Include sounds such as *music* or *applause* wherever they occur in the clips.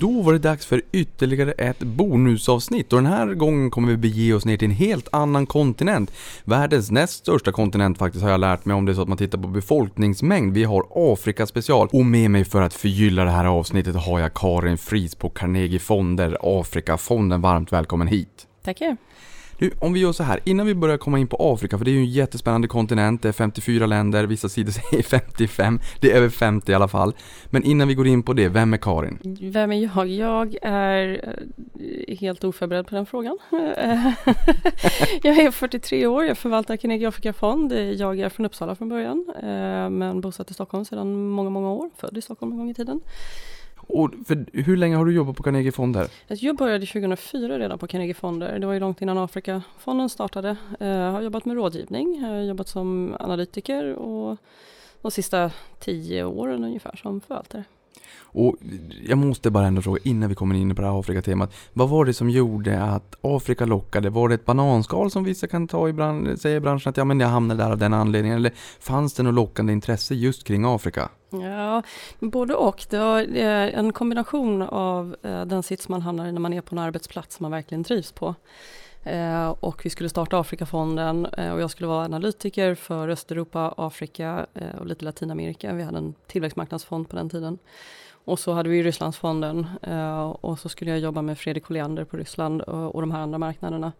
Då var det dags för ytterligare ett bonusavsnitt och den här gången kommer vi bege oss ner till en helt annan kontinent. Världens näst största kontinent faktiskt har jag lärt mig om det är så att man tittar på befolkningsmängd. Vi har Afrika special och med mig för att förgylla det här avsnittet har jag Karin Fries på Carnegie Fonder, Afrikafonden. Varmt välkommen hit! Tackar! Nu, om vi gör så här, innan vi börjar komma in på Afrika, för det är ju en jättespännande kontinent, det är 54 länder, vissa sidor *laughs* säger 55, det är över 50 i alla fall. Men innan vi går in på det, vem är Karin? Vem är jag? Jag är eh, helt oförberedd på den frågan. *laughs* jag är 43 år, jag förvaltar Carnegie Afrika-fond. Jag är från Uppsala från början, eh, men bosatt i Stockholm sedan många, många år. Född i Stockholm en gång i tiden. Och för, hur länge har du jobbat på Carnegie Fonder? Jag började 2004 redan på Carnegie Fonder. Det var ju långt innan Afrikafonden startade. Jag har jobbat med rådgivning, jag har jobbat som analytiker och de sista tio åren ungefär som förvaltare. Och jag måste bara ändå fråga innan vi kommer in på det här Afrika-temat. Vad var det som gjorde att Afrika lockade? Var det ett bananskal som vissa kan ta i branschen, säger branschen att ja men jag hamnade där av den anledningen? Eller fanns det något lockande intresse just kring Afrika? Ja, både och. Det var eh, en kombination av eh, den sits man hamnar i när man är på en arbetsplats som man verkligen trivs på. Eh, och vi skulle starta Afrikafonden och jag skulle vara analytiker för Östeuropa, Afrika och lite Latinamerika. Vi hade en tillväxtmarknadsfond på den tiden. Och så hade vi Rysslandsfonden och så skulle jag jobba med Fredrik Colliander på Ryssland och de här andra marknaderna.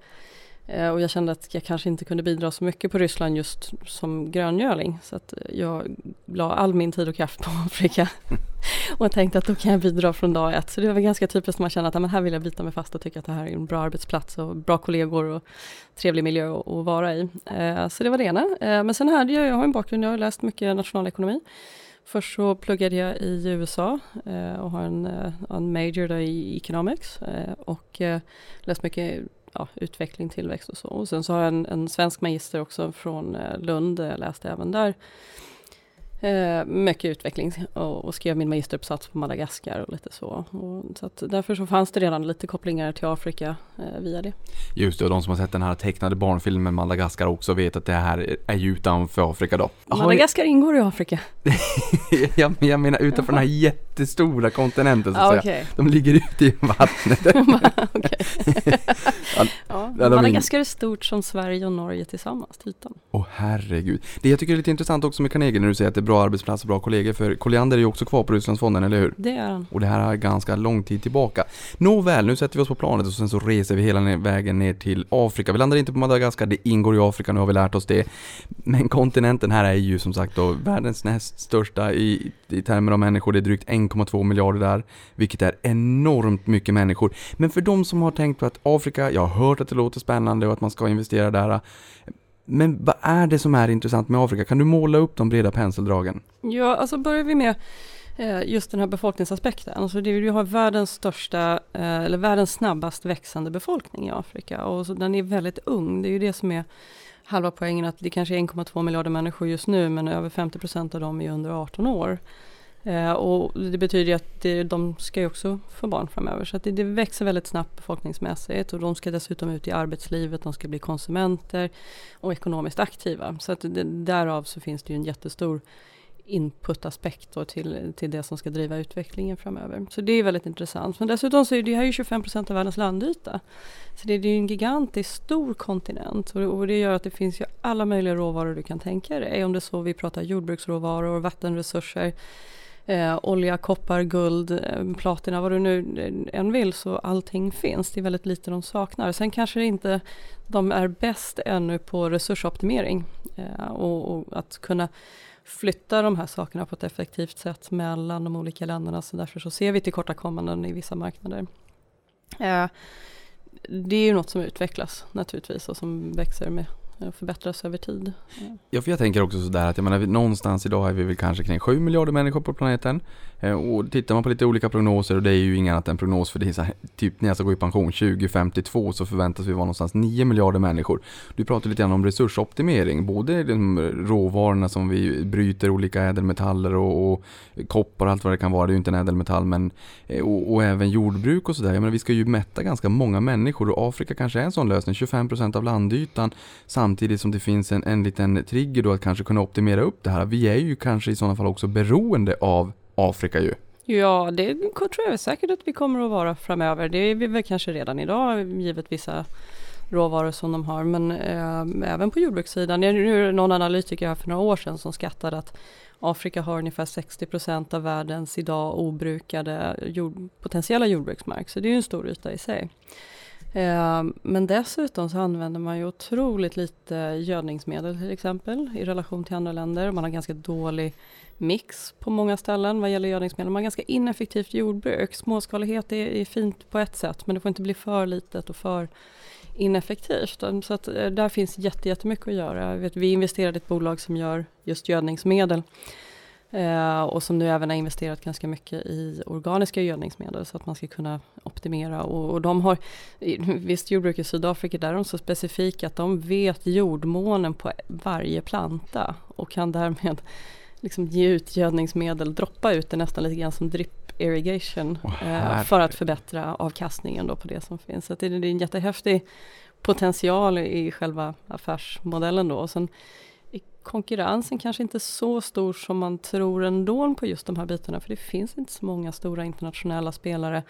Eh, och jag kände att jag kanske inte kunde bidra så mycket på Ryssland just som gröngöling. Så att jag la all min tid och kraft på Afrika. *laughs* och tänkte att då kan jag bidra från dag ett. Så det var ganska typiskt när man känner att men här vill jag bita mig fast och tycka att det här är en bra arbetsplats och bra kollegor och trevlig miljö att vara i. Eh, så det var det ena. Eh, men sen hade jag, jag har en bakgrund, jag har läst mycket nationalekonomi. Först så pluggade jag i USA eh, och har en, eh, en major i economics eh, och läst mycket ja, utveckling, tillväxt och så. Och sen så har jag en, en svensk magister också från eh, Lund, jag läste även där eh, mycket utveckling och, och, skrev min magisteruppsats på Madagaskar och lite så. Och, så att därför så fanns det redan lite kopplingar till Afrika eh, via det. Just det, och de som har sett den här tecknade barnfilmen Madagaskar också vet att det här är ju utanför Afrika då. Madagaskar ingår i Afrika. *laughs* jag, jag menar utanför den här jättestora kontinenten så att okay. säga. De ligger ute i vattnet. *laughs* ja, *laughs* Madagaskar är stort som Sverige och Norge tillsammans, ytan. Åh oh, herregud. Det jag tycker är lite intressant också med Carnegie när du säger att det är bra arbetsplats och bra kollegor. För Colliander är ju också kvar på Rysslandsfonden, eller hur? Det är han. Och det här är ganska lång tid tillbaka. Nåväl, nu sätter vi oss på planet och sen så reser vi hela vägen ner till Afrika. Vi landar inte på Madagaskar, det ingår i Afrika, nu har vi lärt oss det. Men kontinenten här är ju som sagt då världens näst största i, i termer av människor. Det är drygt 1,2 miljarder där, vilket är enormt mycket människor. Men för de som har tänkt på att Afrika, jag har hört att det låter spännande och att man ska investera där. Men vad är det som är intressant med Afrika? Kan du måla upp de breda penseldragen? Ja, alltså börjar vi med eh, just den här befolkningsaspekten. Alltså det, vi har världens största, eh, eller världens snabbast växande befolkning i Afrika och så den är väldigt ung. Det är ju det som är halva poängen att det kanske är 1,2 miljarder människor just nu men över 50 procent av dem är under 18 år. Eh, och det betyder ju att det, de ska ju också få barn framöver. Så det, det, växer väldigt snabbt befolkningsmässigt och de ska dessutom ut i arbetslivet, de ska bli konsumenter och ekonomiskt aktiva. Så att det, därav så finns det ju en jättestor inputaspekt till, till det som ska driva utvecklingen framöver. Så det är väldigt intressant. Men dessutom så är det här ju 25 procent av världens landyta. Så det, det är en gigantiskt stor kontinent och, och, det gör att det finns ju alla möjliga råvaror du kan tänka dig. Om det är så vi pratar jordbruksråvaror, vattenresurser, eh, olja, koppar, guld, eh, platina, vad du nu eh, än vill så allting finns. Det är väldigt lite de saknar. Sen kanske inte de är bäst ännu på resursoptimering eh, och, och, att kunna flytta de här sakerna på ett effektivt sätt mellan de olika länderna. Så därför så ser vi tillkortakommanden i vissa marknader. Eh, det är ju något som utvecklas naturligtvis och som växer med förbättras över tid. Ja, för jag tänker också sådär att jag menar, någonstans idag är vi väl kanske kring 7 miljarder människor på planeten. Eh, och tittar man på lite olika prognoser, och det är ju inget annat än prognos för det är så här, typ när jag ska gå i pension 2052 så förväntas vi vara någonstans 9 miljarder människor. Du pratar lite grann om resursoptimering, både de råvarorna som vi bryter, olika ädelmetaller och, och koppar och allt vad det kan vara, det är ju inte en ädelmetall, men eh, och, och även jordbruk och sådär. Jag menar, vi ska ju mätta ganska många människor och Afrika kanske är en sån lösning, 25% av landytan samtidigt som det finns en, en liten trigger då att kanske kunna optimera upp det här. Vi är ju kanske i sådana fall också beroende av Afrika ju. Ja, det tror jag säkert att vi kommer att vara framöver. Det är vi väl kanske redan idag, givet vissa råvaror som de har, men eh, även på jordbrukssidan. Nu är någon analytiker här för några år sedan som skattade att Afrika har ungefär 60 procent av världens idag obrukade jord, potentiella jordbruksmark, så det är ju en stor yta i sig. Eh, men dessutom så använder man ju otroligt lite gödningsmedel till exempel i relation till andra länder. Man har ganska dålig mix på många ställen vad gäller gödningsmedel. Man har ganska ineffektivt jordbruk. Småskalighet är, fint på ett sätt men det får inte bli för litet och för ineffektivt. Så att eh, där finns jättemycket att göra. vet, vi investerade i ett bolag som gör just gödningsmedel eh, och som nu även har investerat ganska mycket i organiska gödningsmedel så att man ska kunna optimera. Och, och de har, visst jordbruk i Sydafrika där är de så specifika att de vet jordmånen på varje planta och kan därmed *laughs* liksom ge ut gödningsmedel, droppa ut det nästan lite grann som drip irrigation oh, för att förbättra avkastningen då på det som finns. Så det, är en jättehäftig potential i själva affärsmodellen då. Och sen konkurrensen kanske inte så stor som man tror ändå på just de här bitarna för det finns inte så många stora internationella spelare.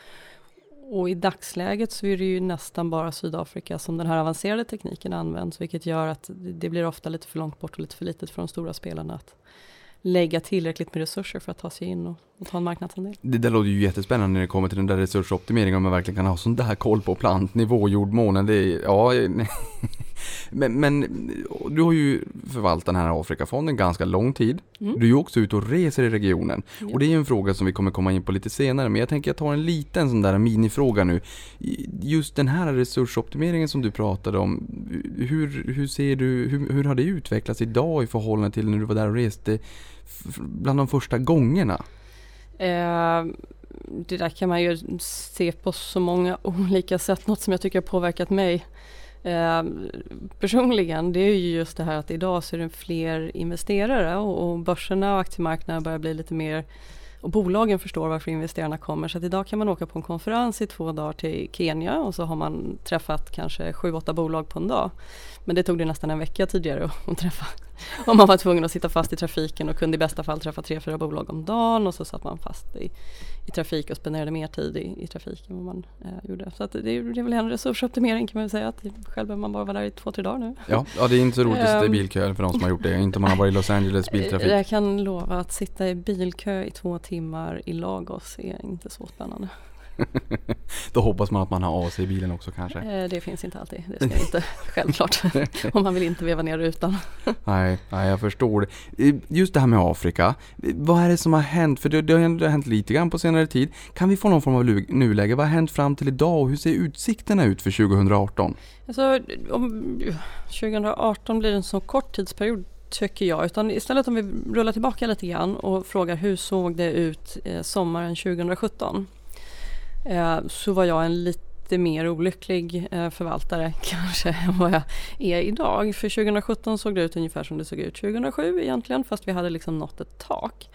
Och i dagsläget så är det ju nästan bara Sydafrika som den här avancerade tekniken används vilket gör att det blir ofta lite för långt bort och lite för litet för de stora spelarna att lägga tillräckligt med resurser för att ta sig in och, och ta en marknadsandel. Det där låter ju jättespännande när det kommer till den där resursoptimeringen, om man verkligen kan ha sån där koll på plantnivå, jordmånen, det är, ja, *laughs* men, men, du har ju förvaltat den här Afrikafonden ganska lång tid. Mm. Du är ju också ute och reser i regionen. Ja. Och det är ju en fråga som vi kommer komma in på lite senare, men jag tänker jag tar en liten sån där minifråga nu. Just den här resursoptimeringen som du pratade om, hur, hur ser du, hur, hur har det utvecklats idag i förhållande till när du var där och reste bland de första gångerna? Eh, det där kan man ju se på så många *laughs* olika sätt. Något som jag tycker har påverkat mig eh, personligen det är ju just det här att idag så är det fler investerare och, och börserna och aktiemarknaden börjar bli lite mer och bolagen förstår varför investerarna kommer. Så att idag kan man åka på en konferens i två dagar till Kenya och så har man träffat kanske sju, åtta bolag på en dag. Men det tog det nästan en vecka tidigare att träffa och man var tvungen att sitta fast i trafiken och kunde i bästa fall träffa tre, fyra bolag om dagen och så satt man fast i, i trafik och spenderade mer tid i, i trafiken än vad man eh, gjorde. Så att det, det är väl en resursoptimering kan man väl säga. Att själv behöver man bara vara där i två, tre dagar nu. Ja, ja det är inte så roligt att sitta i ehm, bilkö för de som har gjort det. Inte om man har varit i Los Angeles biltrafik. Jag kan lova att sitta i bilkö i två timmar i Lagos är inte så spännande. *laughs* Då hoppas man att man har AC i bilen också kanske? Eh, det finns inte alltid, det ska inte, *laughs* självklart. *laughs* Om man vill inte veva ner rutan. nej, nej, jag förstår det. Just det här med Afrika, vad är det som har hänt? För det, det har ändå hänt lite grann på senare tid. Kan vi få någon form av nuläge? Vad har hänt fram till idag och hur ser utsikterna ut för 2018? Alltså, om 2018 blir en så kort tidsperiod tycker jag. Utan istället om vi rullar tillbaka lite grann och frågar hur såg det ut eh, sommaren 2017? Eh, så var jag en lite mer olycklig eh, förvaltare *laughs* kanske än vad jag är idag. För 2017 såg det ut ungefär som det såg ut 2007 egentligen fast vi hade liksom nått ett tak.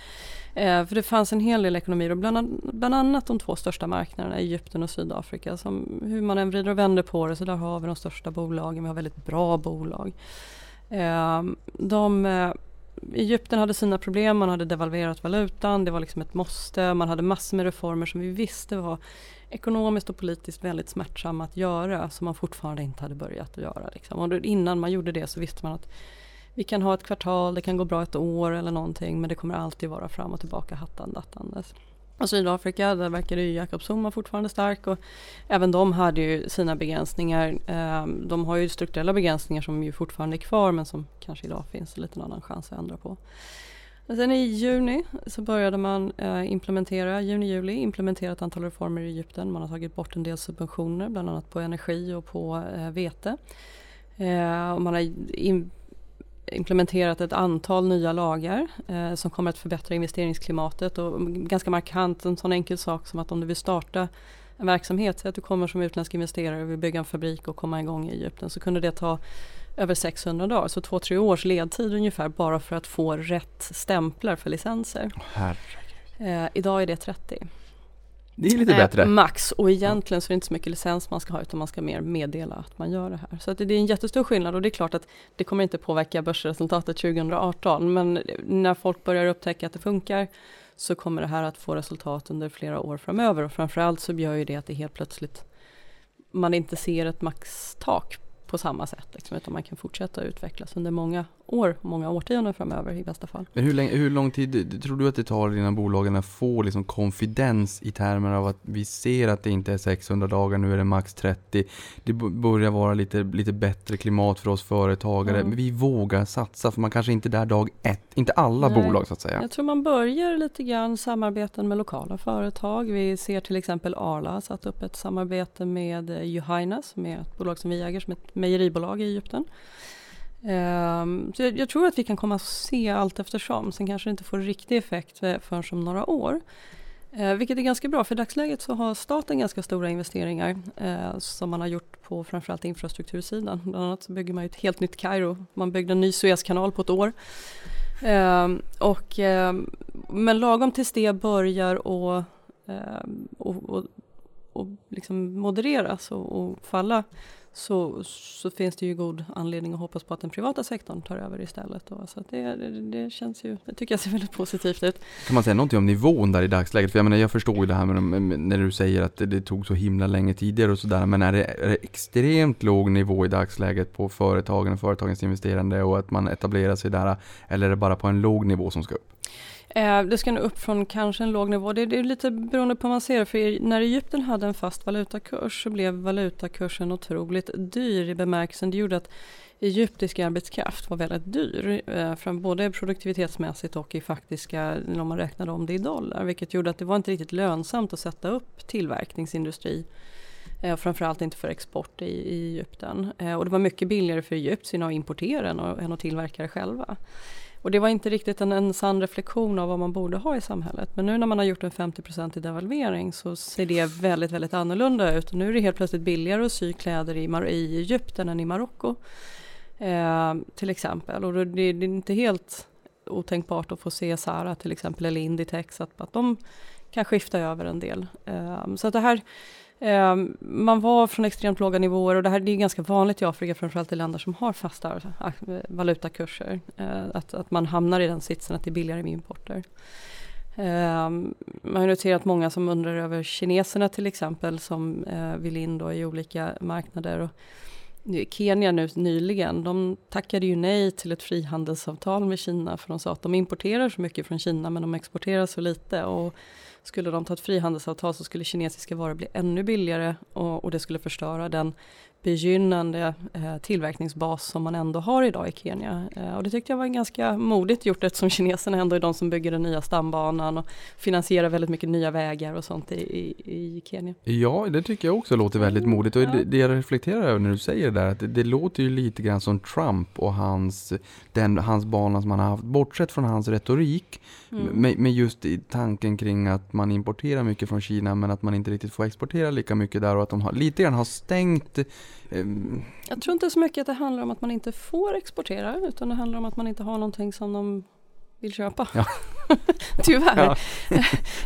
Eh, för det fanns en hel del ekonomier och bland, bland annat de två största marknaderna, Egypten och Sydafrika. Som, hur man än vrider och vänder på det så där har vi de största bolagen, vi har väldigt bra bolag. De Egypten hade sina problem, man hade devalverat valutan, det var liksom ett måste, man hade massor med reformer som vi visste var ekonomiskt och politiskt väldigt smärtsamma att göra som man fortfarande inte hade börjat att göra. Liksom. Och innan man gjorde det så visste man att vi kan ha ett kvartal, det kan gå bra ett år eller någonting men det kommer alltid vara fram och tillbaka hattandattandes. Och Sydafrika, där verkade ju Jacob Zuma fortfarande stark och även de hade ju sina begränsningar. Ehm, de har ju strukturella begränsningar som ju fortfarande är kvar men som kanske idag finns en liten annan chans att ändra på. Men sen i juni så började man eh, implementera, juni-juli, implementera ett antal reformer i Egypten. Man har tagit bort en del subventioner, bland annat på energi och på eh, vete. Ehm, och man har in, implementerat ett antal nya lagar eh, som kommer att förbättra investeringsklimatet och ganska markant en sån enkel sak som att om du vill starta en verksamhet, säg att du kommer som utländsk investerare och vill bygga en fabrik och komma igång i Egypten så kunde det ta över 600 dagar, så två, tre års ledtid ungefär bara för att få rätt stämplar för licenser. Eh, idag är det 30. Det är lite eh, bättre. Max och egentligen så är det inte så mycket licens man ska ha utan man ska mer meddela att man gör det här. Så det är en jättestor skillnad och det är klart att det kommer inte påverka börsresultatet 2018 men när folk börjar upptäcka att det funkar så kommer det här att få resultat under flera år framöver och framförallt så gör ju det att det helt plötsligt man inte ser ett maxtak på samma sätt. Liksom, utan man kan fortsätta utvecklas under många år, många årtionden framöver i bästa fall. Men hur, länge, hur lång tid tror du att det tar innan bolagen får liksom konfidens i termer av att vi ser att det inte är 600 dagar, nu är det max 30. Det börjar vara lite, lite bättre klimat för oss företagare. Mm. Men vi vågar satsa för man kanske inte är där dag ett, inte alla Nej. bolag så att säga. Jag tror man börjar lite grann samarbeten med lokala företag. Vi ser till exempel Arla satt upp ett samarbete med Johaina som är ett bolag som vi äger som ett mejeribolag i Egypten. Ehm, så jag, jag, tror att vi kan komma att se allt eftersom. Sen kanske det inte får riktig effekt eh, förrän om några år. Eh, vilket är ganska bra, för i dagsläget så har staten ganska stora investeringar eh, som man har gjort på framförallt infrastruktursidan. Bland annat så bygger man ett helt nytt Kairo. Man byggde en ny Suezkanal på ett år. Eh, och, ehm, men lagom tills det börjar att ehm, och, och, och liksom modereras och, och falla så, så finns det ju god anledning att hoppas på att den privata sektorn tar över istället. Då. Så det, det, det, känns ju, det tycker jag ser väldigt positivt ut. Kan man säga någonting om nivån där i dagsläget? För jag menar, jag förstår ju det här med, med när du säger att det, det, tog så himla länge tidigare och sådär. Men är det, är det extremt låg nivå i dagsläget på företagen och företagens investerande och att man etablerar sig där? Eller är det bara på en låg nivå som ska upp? Eh, det ska nog upp från kanske en låg nivå. Det, det är lite beroende på hur man ser det. För när Egypten hade en fast valutakurs så blev valutakursen otroligt dyr i bemärkelsen. Det gjorde att egyptisk arbetskraft var väldigt dyr. Eh, från både produktivitetsmässigt och i faktiska, om man räknade om det i dollar. Vilket gjorde att det var inte riktigt lönsamt att sätta upp tillverkningsindustri. Eh, framförallt inte för export i, i Egypten. Eh, och det var mycket billigare för Egypten att importera än, än att tillverka det själva. Och det var inte riktigt en, en sann reflektion av vad man borde ha i samhället. Men nu när man har gjort en 50% i devalvering så ser det väldigt, väldigt annorlunda ut. Nu är det helt plötsligt billigare att sy kläder i, Mar i Egypten än i Marocko. Eh, till exempel. Och det, det, är inte helt otänkbart att få se Zara till exempel eller Inditex att, att de kan skifta över en del. Eh, så att det här Ehm, man var från extremt låga nivåer och det här det är ganska vanligt i Afrika, framförallt i länder som har fasta eh, valutakurser. Eh, att, att man hamnar i den sitsen att det är billigare med importer. Ehm, man har noterat många som undrar över kineserna till exempel som eh, vill in då i olika marknader. Och Kenya nu nyligen, de tackade ju nej till ett frihandelsavtal med Kina för de sa att de importerar så mycket från Kina men de exporterar så lite. Och skulle de ta ett frihandelsavtal så skulle kinesiska varor bli ännu billigare och, och det skulle förstöra den begynnande eh, tillverkningsbas som man ändå har idag i Kenya. Eh, och det tyckte jag var ganska modigt gjort eftersom kineserna ändå är de som bygger den nya stambanan och finansierar väldigt mycket nya vägar och sånt i, i, i Kenya. Ja, det tycker jag också låter väldigt modigt och det, det jag reflekterar över när du säger det där att det, det, låter ju lite grann som Trump och hans, den, hans bana som han har haft, bortsett från hans retorik, mm. med, med just tanken kring att man importerar mycket från Kina men att man inte riktigt får exportera lika mycket där och att de har, lite grann har stängt jag tror inte så mycket att det handlar om att man inte får exportera utan det handlar om att man inte har någonting som de vill köpa. Ja. *laughs* Tyvärr. Ja.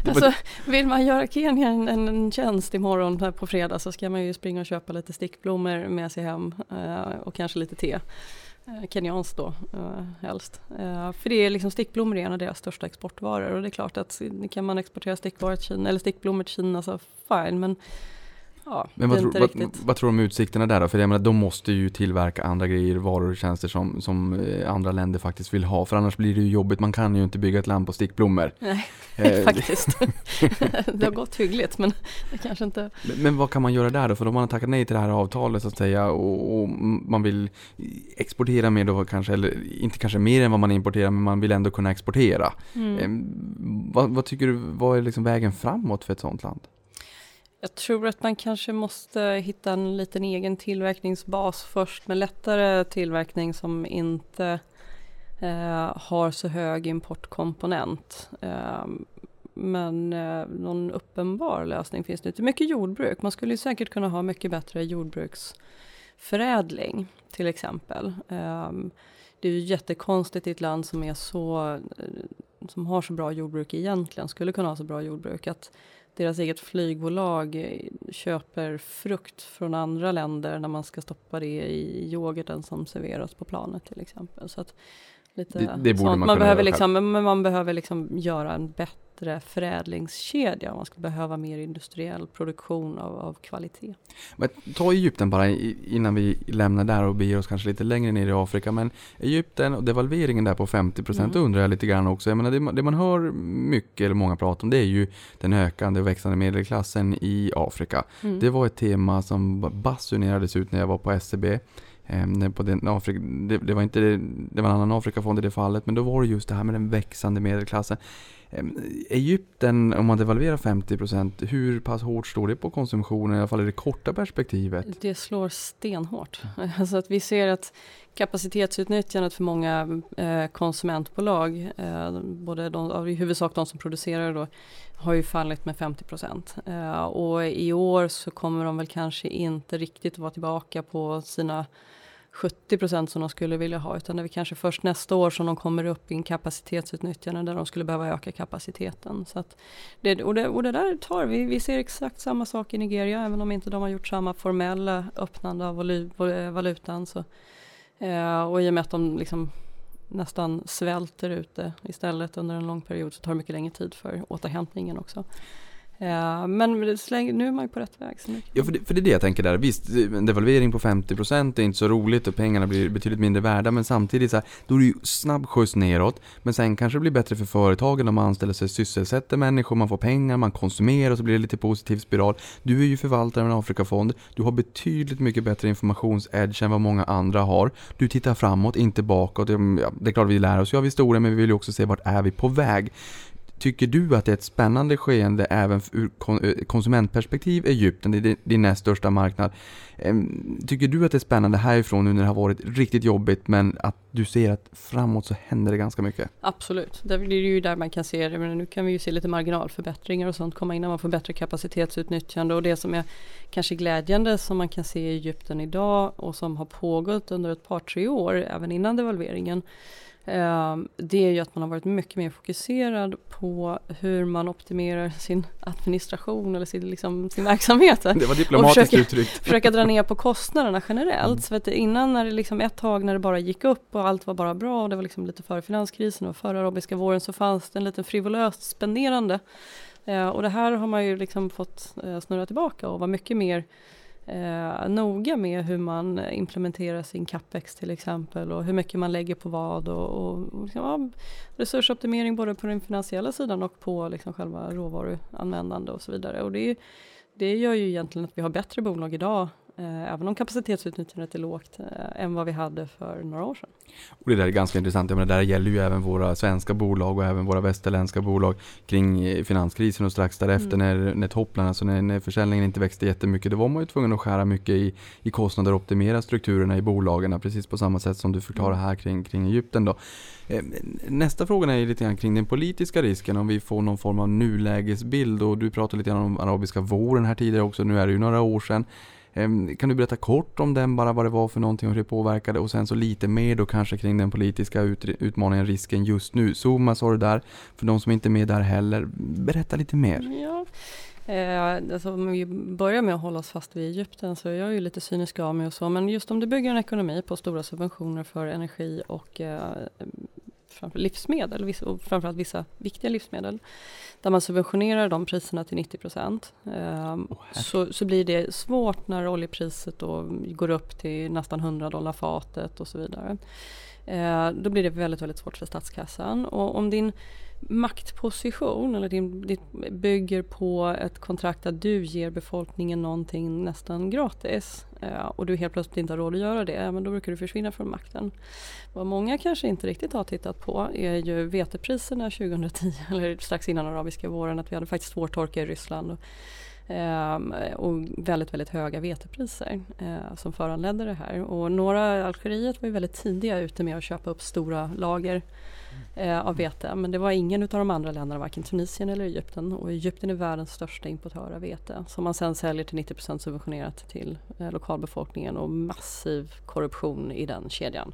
*laughs* alltså, vill man göra Kenya en, en tjänst imorgon på fredag så ska man ju springa och köpa lite stickblommor med sig hem uh, och kanske lite te. Uh, Kenyanskt då uh, helst. Uh, för det är liksom stickblommor är en av deras största exportvaror och det är klart att kan man exportera stickvaror till Kina eller stickblommor till Kina så fine men ja, Men vad, tro, vad, vad, tror du om utsikterna där då? För jag menar, de måste ju tillverka andra grejer, varor och tjänster som, som eh, andra länder faktiskt vill ha. För annars blir det ju jobbigt. Man kan ju inte bygga ett land på stickblommor. Nej, eh, *laughs* faktiskt. *laughs* det har gått hyggligt men det kanske inte... Men, men, vad kan man göra där då? För om man har tackat nej till det här avtalet så att säga och, och man vill exportera mer då kanske, eller inte kanske mer än vad man importerar men man vill ändå kunna exportera. Mm. Eh, vad, vad, tycker du, vad är liksom vägen framåt för ett sådant land? Jag tror att man kanske måste hitta en liten egen tillverkningsbas först med lättare tillverkning som inte eh, har så hög importkomponent. Eh, men eh, någon uppenbar lösning finns det inte. Mycket jordbruk, man skulle säkert kunna ha mycket bättre jordbruksförädling till exempel. Eh, det är ju jättekonstigt i ett land som är så eh, som har så bra jordbruk egentligen, skulle kunna ha så bra jordbruk, att deras eget flygbolag eh, köper frukt från andra länder när man ska stoppa det i yoghurten som serveras på planet till exempel. Så att lite Det- det borde man man behöver liksom, men man behöver liksom göra en bättre förädlingskedja. Man skulle behöva mer industriell produktion av, av kvalitet. Men ta Egypten bara innan vi lämnar där och beger oss kanske lite längre ner i Afrika. Men Egypten och devalveringen där på 50% Mm. undrar jag lite grann också. Jag menar, det, man- det man hör mycket, eller många prata om, det är ju den ökande och växande medelklassen i Afrika. Mm. Det var ett tema som basunerades ut när jag var på SCB. Ehm, på den Afrika, det, det, var inte, det var en annan Afrikafond i det fallet, men då var det just det här med den växande medelklassen. Ehm, Egypten, om man devalverar 50%, hur pass hårt står det på konsumtionen, i alla fall i det korta perspektivet? Det slår stenhårt. *laughs* Alltså att vi ser att kapacitetsutnyttjandet för många eh, konsumentbolag, eh, både de, i huvudsak de som producerar då, har ju fallit med 50 procent. Eh, och i år så kommer de väl kanske inte riktigt vara tillbaka på sina 70 procent som de skulle vilja ha, utan det är kanske först nästa år som de kommer upp i en kapacitetsutnyttjande där de skulle behöva öka kapaciteten. Så att det, och, det, och det där tar vi. Vi ser exakt samma sak i Nigeria, även om inte de har gjort samma formella öppnande av eh, valutan. Så, eh, och i och med att de liksom nästan svälter ute istället under en lång period så tar det mycket längre tid för återhämtningen också. Ja, men släng, nu är man ju på rätt väg. Så Ja, för det, för det är det jag tänker där. Visst, en devalvering på 50% är inte så roligt och pengarna blir betydligt mindre värda, men samtidigt så här, då är det ju snabb skjuts neråt. Men sen kanske det blir bättre för företagen om man anställer sig, sysselsätter människor, man får pengar, man konsumerar och så blir det lite positiv spiral. Du är ju förvaltare av en Afrikafond, du har betydligt mycket bättre informationsedge än vad många andra har. Du tittar framåt, inte bakåt. Ja, det är klart vi lär oss ju av historien, men vi vill ju också se vart är vi på väg. Tycker du att det är ett spännande skeende även ur eh, konsumentperspektiv Egypten, det är din- näst största marknad. Tycker du att det är spännande härifrån nu när det har varit riktigt jobbigt men att du ser att framåt så händer det ganska mycket? Absolut, det är ju där man kan se det. Men nu kan vi ju se lite marginalförbättringar och sånt komma in när man får bättre kapacitetsutnyttjande. Och det som är kanske glädjande som man kan se i Egypten idag och som har pågått under ett par tre år, även innan devalveringen eh, Det är ju att man har varit mycket mer fokuserad på hur man optimerar sin administration eller sin, liksom, sin verksamhet. Det var diplomatiskt försöker- uttryckt. försöka dra ner på kostnaderna generellt. Mm. Så att innan när det liksom ett tag när det bara gick upp och allt var bara bra och det var liksom lite före finanskrisen och före arabiska våren så fanns det en liten frivolöst spenderande. Eh, och det här har man ju liksom fått eh, snurra tillbaka och vara mycket mer eh, noga med hur man implementerar sin capex till exempel och hur mycket man lägger på vad och, och, och liksom, ja, resursoptimering både på den finansiella sidan och på liksom själva råvaruanvändande och så vidare. Och det, det gör ju egentligen att vi har bättre bolag idag även om kapacitetsutnyttjandet är lågt eh, än vad vi hade för några år sedan. Och det där är ganska intressant. Jag menar, det där gäller ju även våra svenska bolag och även våra västerländska bolag kring eh, finanskrisen och strax därefter Mm. när, när topplen, alltså när, när försäljningen inte växte jättemycket, då var man ju tvungen att skära mycket i, i kostnader och optimera strukturerna i bolagen, precis på samma sätt som du förklarar Mm. här kring, kring Egypten då. Eh, Nästa fråga är lite grann kring den politiska risken, om vi får någon form av nulägesbild och du pratade lite grann om arabiska våren här tidigare också, nu är det ju några år sedan. Ehm, kan du berätta kort om den, bara vad det var för någonting och hur det påverkade och sen så lite mer då kanske kring den politiska utmaningen, risken just nu. Zuma sa du där, för de som inte är med där heller. Berätta lite mer. Ja. Eh, alltså om vi börjar med att hålla oss fast vid Egypten så är jag ju lite cynisk av mig och så men just om du bygger en ekonomi på stora subventioner för energi och eh, livsmedel och framförallt vissa viktiga livsmedel där man subventionerar de priserna till 90 procent. Eh, så, så blir det svårt när oljepriset då går upp till nästan 100 dollar fatet och så vidare. Eh, då blir det väldigt, väldigt svårt för statskassan. Och om din maktposition eller din, ditt bygger på ett kontrakt att du ger befolkningen någonting nästan gratis eh, och du helt plötsligt inte har råd att göra det, men då brukar du försvinna från makten. Vad många kanske inte riktigt har tittat på är ju vetepriserna 2010 *laughs* eller strax innan arabiska våren att vi hade faktiskt svår torka i Ryssland. Och, ehm, och väldigt, väldigt höga vetepriser eh, som föranledde det här. Och några, Algeriet var ju väldigt tidiga ute med att köpa upp stora lager eh, av vete. Men det var ingen av de andra länderna, varken Tunisien eller Egypten. Och Egypten är världens största importör av vete som man sen säljer till 90% subventionerat till eh, lokalbefolkningen och massiv korruption i den kedjan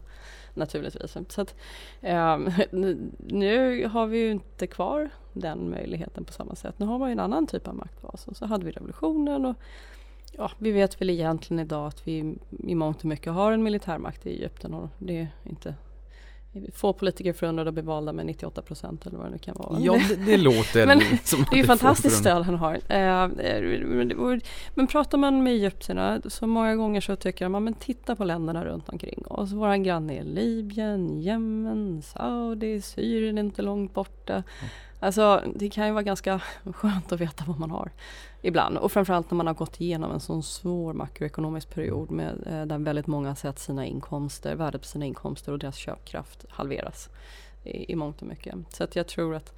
naturligtvis. Så att, eh, *laughs* nu har vi ju inte kvar den möjligheten på samma sätt. Nu har man ju en annan typ av maktbas och så hade vi revolutionen och ja, vi vet väl egentligen idag att vi i mångt och mycket har en militärmakt i Egypten och det är inte Få politiker förundrade att bli valda med 98 procent eller vad det nu kan vara. Ja, det, det låter men, som Det är ju fantastiskt stöd han har. Eh, men, pratar man med egyptierna så många gånger så tycker man men titta på länderna runt omkring oss. Våra granne Libyen, Jemen, Saudi, Syrien är inte långt borta. Alltså det kan ju vara ganska *laughs* skönt att veta vad man har ibland. Och framförallt när man har gått igenom en sån svår makroekonomisk period med, eh, där väldigt många har sett sina inkomster, värdet på sina inkomster och deras köpkraft halveras i, i mångt och mycket. Så att jag tror att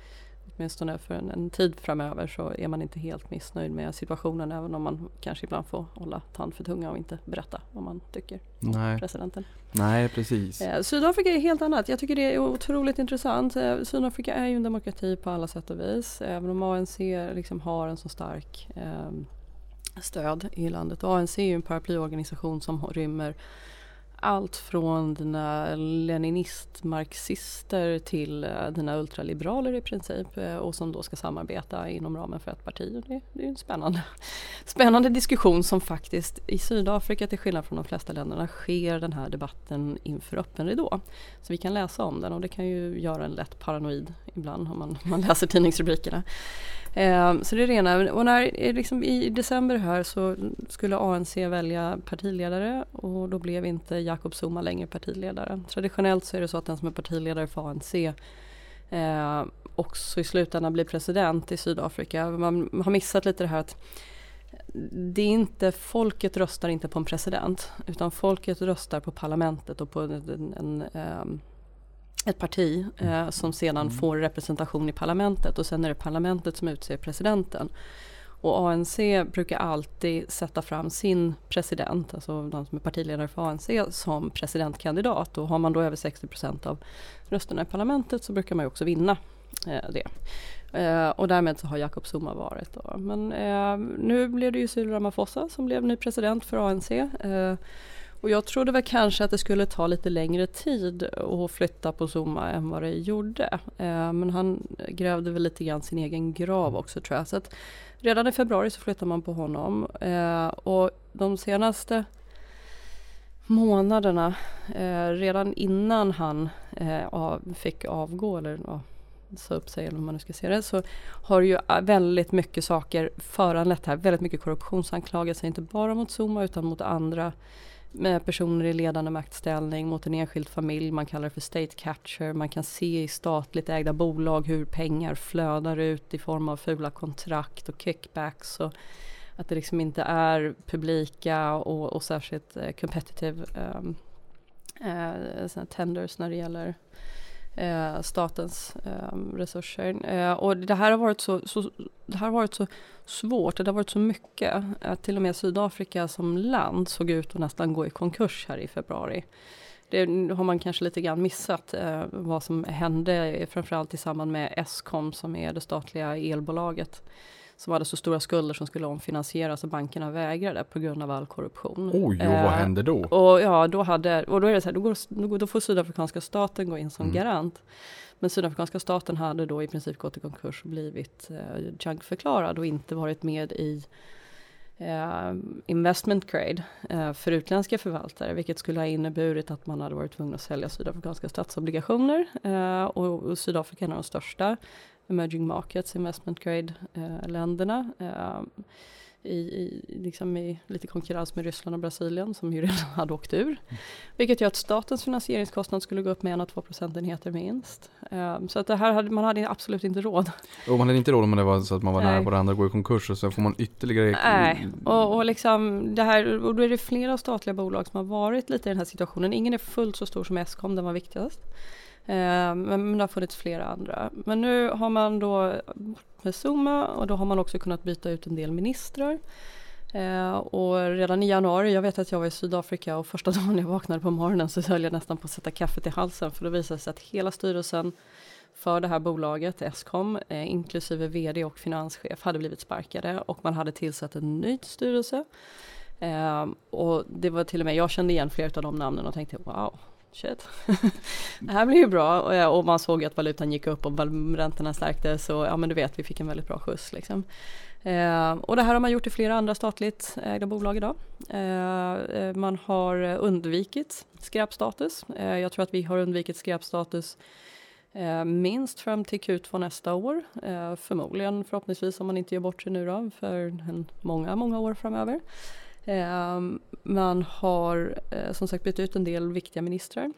åtminstone för en, en, tid framöver så är man inte helt missnöjd med situationen även om man kanske ibland får hålla tand för tunga och inte berätta vad man tycker Nej. presidenten. Nej, precis. Eh, Sydafrika är helt annat. Jag tycker det är otroligt intressant. Eh, Sydafrika är ju en demokrati på alla sätt och vis. Även om ANC liksom har en så stark eh, stöd i landet. ANC är ju en paraplyorganisation som rymmer allt från dina leninist-marxister till eh, dina ultraliberaler i princip eh, och som då ska samarbeta inom ramen för ett parti. Det, det, är en spännande, *laughs* spännande diskussion som faktiskt i Sydafrika till skillnad från de flesta länderna sker den här debatten inför öppen ridå. Så vi kan läsa om den och det kan ju göra en lätt paranoid ibland om man, man läser tidningsrubrikerna. Ehm, så det är det ena. Och när, eh, liksom, i december här så skulle ANC välja partiledare och då blev inte Jacob Zuma längre partiledare. Traditionellt så är det så att den som är partiledare för ANC eh, också i slutändan blir president i Sydafrika. Man har missat lite det här att det är inte, folket röstar inte på en president utan folket röstar på parlamentet och på en, en, en ehm, ett parti eh, som sedan mm. får representation i parlamentet och sen är det parlamentet som utser presidenten. Och ANC brukar alltid sätta fram sin president, alltså de som är partiledare för ANC, som presidentkandidat. Och har man då över 60% av rösterna i parlamentet så brukar man ju också vinna eh, det. Eh, och därmed så har Jacob Zuma varit. Då. Men eh, nu blev det ju Cyril Ramaphosa som blev ny president för ANC. Och jag trodde väl kanske att det skulle ta lite längre tid att flytta på Zuma än vad det gjorde. Eh, men han grävde väl lite grann sin egen grav också tror jag. Så att redan i februari så flyttade man på honom. Eh, och de senaste månaderna, eh, redan innan han fick avgå eller sa upp sig eller hur man nu ska se det, så har ju väldigt mycket saker föranlett här. Väldigt mycket korruptionsanklagelser, inte bara mot Zuma utan mot andra med personer i ledande maktställning mot en enskild familj. Man kallar det för state capture. Man kan se i statligt ägda bolag hur pengar flödar ut i form av fula kontrakt och kickbacks. Och att det liksom inte är publika och, och särskilt eh, competitive um, uh, tenders när det gäller eh, statens eh, resurser. Eh, och det här har varit så, så, det har varit så svårt, det har varit så mycket att till och med Sydafrika som land såg ut att nästan gå i konkurs här i februari. Det har man kanske lite grann missat eh, vad som hände framförallt i samband med Eskom som är det statliga elbolaget som hade så stora skulder som skulle omfinansieras och bankerna vägrade på grund av all korruption. Oj, och vad eh, hände då? Och ja, då, hade, och då är det så här, då, går, då får sydafrikanska staten gå in som mm. garant. Men sydafrikanska staten hade då i princip gått i konkurs och blivit eh, junkförklarad och inte varit med i eh, investment grade eh, för utländska förvaltare, vilket skulle ha inneburit att man hade varit tvungen att sälja sydafrikanska statsobligationer. Eh, och, och Sydafrika är en av de största emerging markets, investment grade-länderna. Eh, i, i, liksom i lite konkurrens med Ryssland och Brasilien som ju redan *laughs* hade åkt ur. Mm. Vilket gör att statens finansieringskostnad skulle gå upp med en och två procentenheter minst. Um, så att det här hade, man hade absolut inte råd. Och man hade inte råd om det var så att man var Nej. nära varandra att gå i konkurs och så får man ytterligare... Nej, och, och, liksom det här, och då är det flera statliga bolag som har varit lite i den här situationen. Ingen är fullt så stor som Eskom, den var viktigast. Eh, men det har funnits flera andra. Men nu har man då med Zuma och då har man också kunnat byta ut en del ministrar. Eh, och redan i januari, jag vet att jag var i Sydafrika och första *laughs* dagen jag vaknade på morgonen så höll jag nästan på att sätta kaffet i halsen för då visade det sig att hela styrelsen för det här bolaget, Eskom, eh, inklusive vd och finanschef, hade blivit sparkade och man hade tillsatt en ny styrelse. Eh, och det var till och med, jag kände igen flera av de namnen och tänkte wow, shit. *laughs* det här blir ju bra och, man såg att valutan gick upp och räntorna stärktes så ja men du vet vi fick en väldigt bra skjuts liksom. Eh, och det här har man gjort i flera andra statligt ägda bolag idag. Eh, eh man har undvikit skräpstatus. Eh, jag tror att vi har undvikit skräpstatus eh, minst fram till Q2 nästa år. Eh, förmodligen förhoppningsvis om man inte gör bort sig nu då för en, många, många år framöver man har som sagt bytt ut en del viktiga ministrar.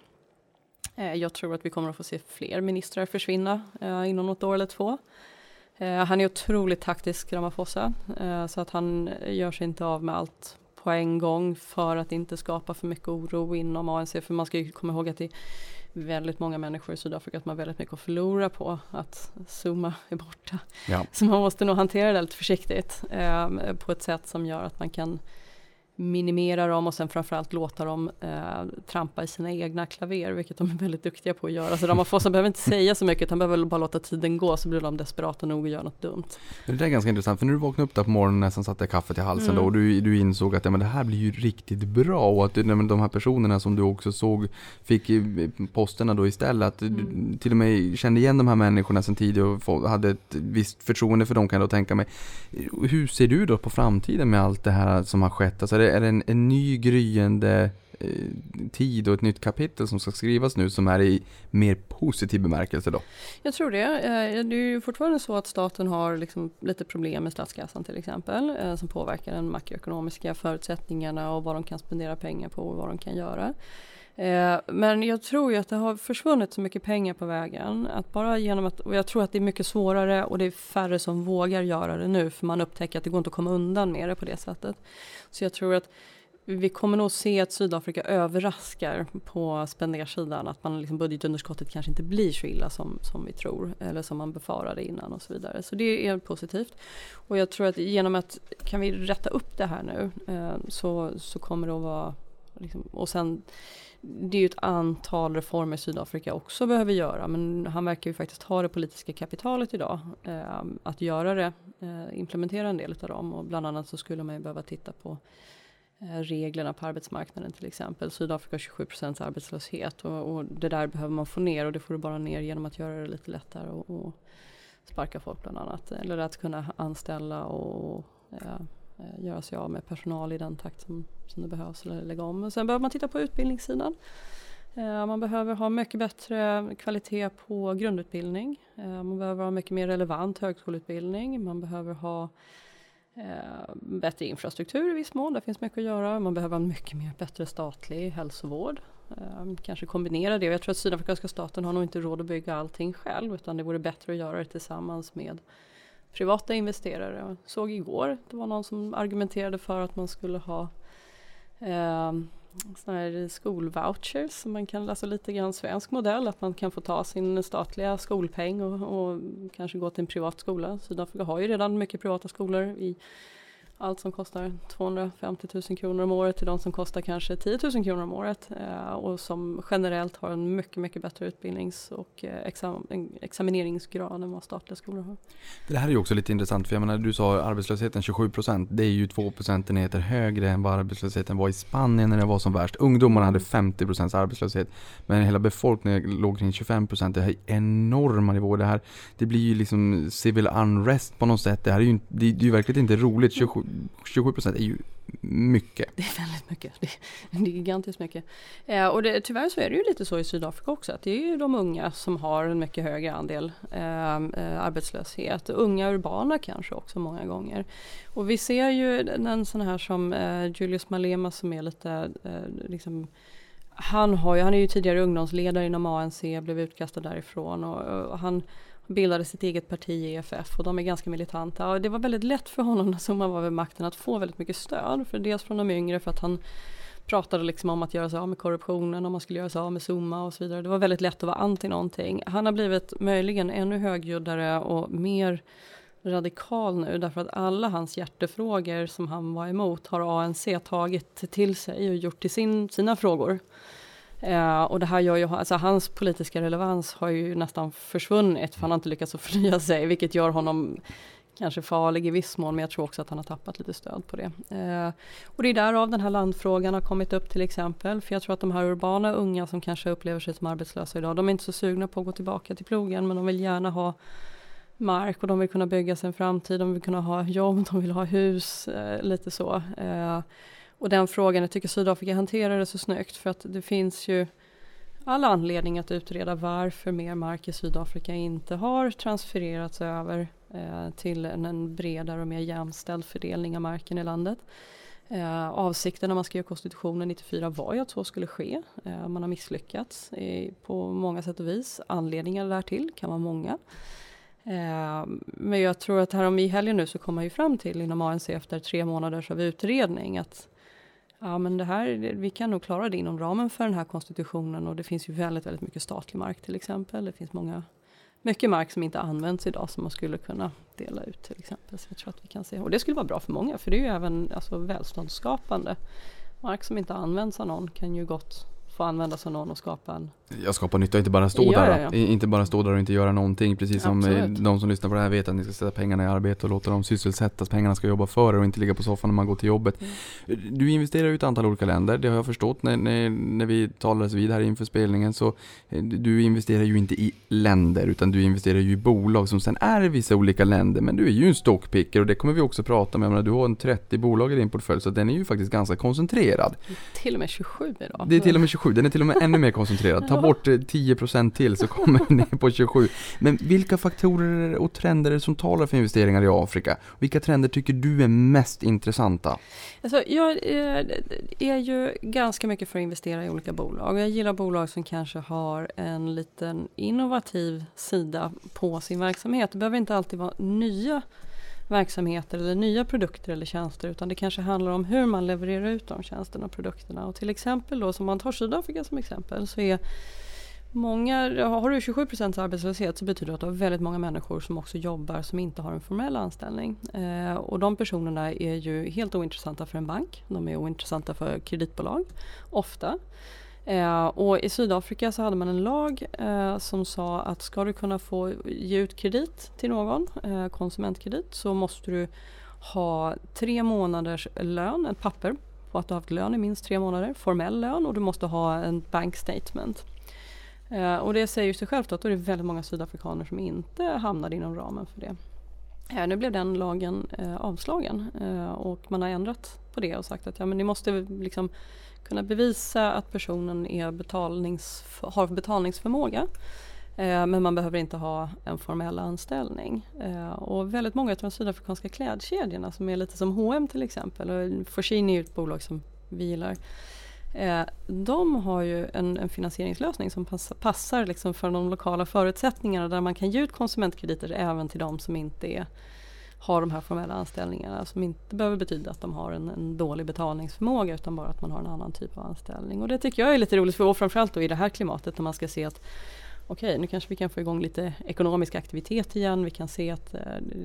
jag tror att vi kommer att få se fler ministrar försvinna inom något år eller två. Eh, han är otroligt taktisk, Ramaphosa, eh, så att han gör sig inte av med allt på en gång för att inte skapa för mycket oro inom ANC. För man ska ju komma ihåg att det är väldigt många människor i Sydafrika att man har väldigt mycket att förlora på att Zuma är borta. Ja. Så man måste nog hantera det lite försiktigt eh, på ett sätt som gör att man kan minimera dem och sen framförallt låta dem eh, trampa i sina egna klaver, vilket de är väldigt duktiga på att göra. Så Ramaphosa behöver inte säga så mycket, han behöver bara låta tiden gå så blir de desperata nog att göra något dumt. Det där är ganska intressant, för när du vaknade upp där på morgonen nästan satte kaffet i halsen mm. då och du, du insåg att ja, men det här blir ju riktigt bra och att nej, de här personerna som du också såg fick posterna då istället, att mm. du till och med kände igen de här människorna sedan tidigare och hade ett visst förtroende för dem kan jag då tänka mig. Hur ser du då på framtiden med allt det här som har skett? Alltså, är det en, en ny gryende eh, tid och ett nytt kapitel som ska skrivas nu som är i mer positiv bemärkelse då? Jag tror det. Eh, det är ju fortfarande så att staten har liksom lite problem med statskassan till exempel eh, som påverkar den makroekonomiska förutsättningarna och vad de kan spendera pengar på och vad de kan göra. Eh, men jag tror ju att det har försvunnit så mycket pengar på vägen. Att bara genom att, och jag tror att det är mycket svårare och det är färre som vågar göra det nu för man upptäcker att det går inte att komma undan med det på det sättet. Så jag tror att vi kommer nog se att Sydafrika överraskar på spendersidan. Att man liksom budgetunderskottet kanske inte blir så illa som, som vi tror. Eller som man befarade innan och så vidare. Så det är positivt. Och jag tror att genom att kan vi rätta upp det här nu eh, så, så kommer det att vara liksom, och sen det är ju ett antal reformer Sydafrika också behöver göra men han verkar ju faktiskt ha det politiska kapitalet idag eh, att göra det, eh, implementera en del av dem och bland annat så skulle man ju behöva titta på eh, reglerna på arbetsmarknaden till exempel. Sydafrika har 27 procents arbetslöshet och, och, det där behöver man få ner och det får du bara ner genom att göra det lite lättare och, och sparka folk bland annat eller att kunna anställa och eh, Eh, göra sig av med personal i den takt som, som det behövs eller lägga om. Och sen behöver man titta på utbildningssidan. Eh, man behöver ha mycket bättre kvalitet på grundutbildning. Eh, man behöver ha mycket mer relevant högskoleutbildning. Man behöver ha bättre infrastruktur i viss mån. Där finns mycket att göra. Man behöver en mycket mer bättre statlig hälsovård. Kanske kombinera det. Jag tror att sydafrikanska staten har nog inte råd att bygga allting själv utan det vore bättre att göra det tillsammans med privata investerare. Jag såg igår, det var någon som argumenterade för att man skulle ha eh, sådana här skolvouchers som man kan, alltså lite grann svensk modell, att man kan få ta sin statliga skolpeng och, och kanske gå till en privat skola. Sydafrika har ju redan mycket privata skolor i allt som kostar 250 000 kronor om året till de som kostar kanske 10 000 kronor om året eh, och som generellt har en mycket, mycket bättre utbildnings och eh, exam examineringsgrad än vad statliga skolor har. Det här är ju också lite intressant för jag menar du sa arbetslösheten 27 procent. Det är ju 2 procentenheter högre än vad arbetslösheten var i Spanien när det var som värst. Ungdomarna hade 50 procents arbetslöshet men hela befolkningen låg kring 25 procent. Det här är enorma nivåer. Det här det blir ju liksom civil unrest på något sätt. Det här är ju, det, det är ju verkligen inte roligt. 27, 27 procent är ju mycket. Det är väldigt mycket. Det är, det är gigantiskt mycket. Eh, och det, tyvärr så är det ju lite så i Sydafrika också att det är ju de unga som har en mycket högre andel ehm, eh, arbetslöshet. Unga urbana kanske också många gånger. Och vi ser ju en sån här som eh, Julius Malema som är lite eh, liksom han, har ju, han är ju tidigare ungdomsledare inom ANC, blev utkastad därifrån och, och han bildade sitt eget parti EFF och de är ganska militanta. Och det var väldigt lätt för honom när Zuma var vid makten att få väldigt mycket stöd. För dels från de yngre för att han pratade liksom om att göra sig av med korruptionen, om man skulle göra sig av med Zuma och så vidare. Det var väldigt lätt att vara anti någonting. Han har blivit möjligen ännu högljuddare och mer radikal nu därför att alla hans hjärtefrågor som han var emot har ANC tagit till sig och gjort till sin, sina frågor. Eh, och det här gör ju, alltså hans politiska relevans har ju nästan försvunnit för han har inte lyckats att *laughs* förnya sig vilket gör honom kanske farlig i viss mån men jag tror också att han har tappat lite stöd på det. Eh, och det är därav den här landfrågan har kommit upp till exempel för jag tror att de här urbana unga som kanske upplever sig som arbetslösa idag de är inte så sugna på att gå tillbaka till plogen men de vill gärna ha mark och de vill kunna bygga sig en framtid, de vill kunna ha jobb, de vill ha hus, eh, lite så. Eh, och den frågan, jag tycker Sydafrika hanterar det så snyggt för att det finns ju all anledning att utreda varför mer mark i Sydafrika inte har transfererats över eh, till en, en, bredare och mer jämställd fördelning av marken i landet. Eh, avsikten när man skrev konstitutionen 94 var ju att så skulle ske. Eh, man har misslyckats i, på många sätt och vis. Anledningar därtill kan vara många. Eh, men jag tror att härom i helgen nu så kommer man ju fram till inom ANC efter tre månaders av utredning att ja men det här, vi kan nog klara det inom ramen för den här konstitutionen och det finns ju väldigt, väldigt mycket statlig mark till exempel. Det finns många, mycket mark som inte används idag som man skulle kunna dela ut till exempel. Så jag tror att vi kan se, och det skulle vara bra för många för det är ju även alltså, välståndsskapande. Mark som inte används av någon kan ju gott få användas av någon och skapa en jag skapar nytta, inte bara stå Ja, där. ja, ja. Inte bara stå där och inte göra någonting. Precis som eh, Absolut. de som lyssnar på det här vet att ni ska sätta pengarna i arbete och låta dem sysselsättas. Pengarna ska jobba för er och inte ligga på soffan när man går till jobbet. Mm. Du investerar i ett antal olika länder, det har jag förstått när, när, när vi talades vid här inför spelningen. Så eh, du investerar ju inte i länder utan du investerar ju i bolag som sen är i vissa olika länder. Men du är ju en stockpicker och det kommer vi också prata om. Jag menar, du har en 30 bolag i din portfölj så den är ju faktiskt ganska koncentrerad. till och med 27 idag. Det är till och med 27, den är till och med ännu mer koncentrerad. Ta bort eh, 10% till så kommer vi ner på 27. Men vilka faktorer och trender som talar för investeringar i Afrika? Vilka trender tycker du är mest intressanta? Alltså, jag eh, är ju ganska mycket för att investera i olika bolag. Jag gillar bolag som kanske har en liten innovativ sida på sin verksamhet. Det behöver inte alltid vara nya verksamheter eller nya produkter eller tjänster utan det kanske handlar om hur man levererar ut de tjänsterna och produkterna. Och till exempel då, som man tar Sydafrika som exempel, så är Många, har du 27% arbetslöshet så betyder det att du har väldigt många människor som också jobbar som inte har en formell anställning. Eh, och de personerna är ju helt ointressanta för en bank. De är ointressanta för kreditbolag, ofta. Eh, och i Sydafrika så hade man en lag eh, som sa att ska du kunna få ge ut kredit till någon, eh, konsumentkredit, så måste du ha tre månaders lön, ett papper på att du har haft lön i minst tre månader, formell lön och du måste ha en bank statement. Eh, och det säger ju sig självt att då är det väldigt många sydafrikaner som inte hamnade inom ramen för det. Eh, nu blev den lagen eh, avslagen eh, och man har ändrat på det och sagt att ja, men ni måste liksom kunna bevisa att personen är betalnings, har betalningsförmåga. Eh, men man behöver inte ha en formell anställning. Eh, och väldigt många av de sydafrikanska klädkedjorna som är lite som H&M till exempel och Foschini är ett bolag som vi gillar. Eh, de har ju en, en finansieringslösning som pass, passar liksom för de lokala förutsättningarna där man kan ge ut konsumentkrediter även till de som inte är, har de här formella anställningarna som inte behöver betyda att de har en, en dålig betalningsförmåga utan bara att man har en annan typ av anställning. Och det tycker jag är lite roligt för och framförallt då i det här klimatet när man ska se att okej, nu kanske vi kan få igång lite ekonomisk aktivitet igen. Vi kan se att eh,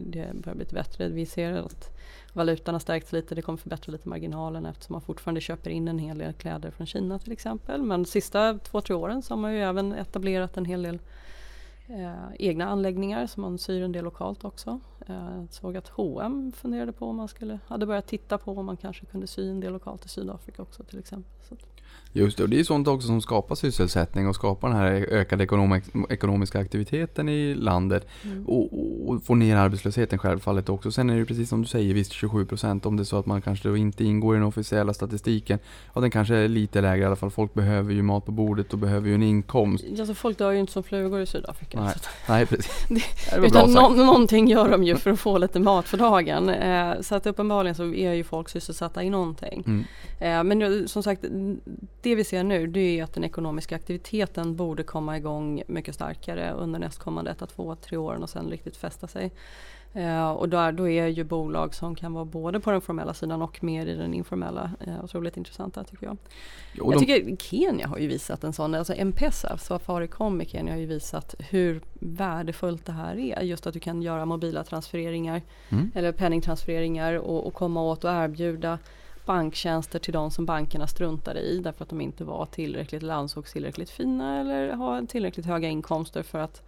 det börjar bli lite bättre. Vi ser att valutan har stärkts lite. Det kommer förbättra lite marginalen eftersom man fortfarande köper in en hel del kläder från Kina till exempel. Men de sista två, tre åren så har man ju även etablerat en hel del eh, egna anläggningar som man syr en del lokalt också. Eh, såg att H&M funderade på om man skulle, hade börjat titta på om man kanske kunde sy en del lokalt i Sydafrika också till exempel. Så Just det, och det är sånt också som skapar sysselsättning och skapar den här ökade ekonomi- ekonomiska aktiviteten i landet. mm. Och, och få ner arbetslösheten självfallet också. Sen är det precis som du säger, visst 27% om det är så att man kanske inte ingår i den officiella statistiken. Ja, den kanske är lite lägre i alla fall. Folk behöver ju mat på bordet och behöver ju en inkomst. Alltså folk dör ju inte som flugor i Sydafrika. Nej, så att- Nej, precis. *laughs* Det- Det Utan nå- någonting gör de ju för att få lite mat för dagen. Eh, så att uppenbarligen så är ju folk sysselsatta i någonting. Mm. Eh, men nu, som sagt, det vi ser nu det är att den ekonomiska aktiviteten borde komma igång mycket starkare under nästkommande ett, två, tre åren och sen riktigt fästa sig. Eh, och där, då är ju bolag som kan vara både på den formella sidan och mer i den informella eh, otroligt intressanta tycker jag. Jo, jag de- tycker Kenya har ju visat en sån, alltså M-Pesa, Safaricom i Kenya har ju visat hur värdefullt det här är. Just att du kan göra mobila transfereringar Mm. eller penningtransfereringar och, och komma åt och erbjuda banktjänster till de som bankerna struntade i därför att de inte var tillräckligt eller ansågs tillräckligt fina eller ha tillräckligt höga inkomster för att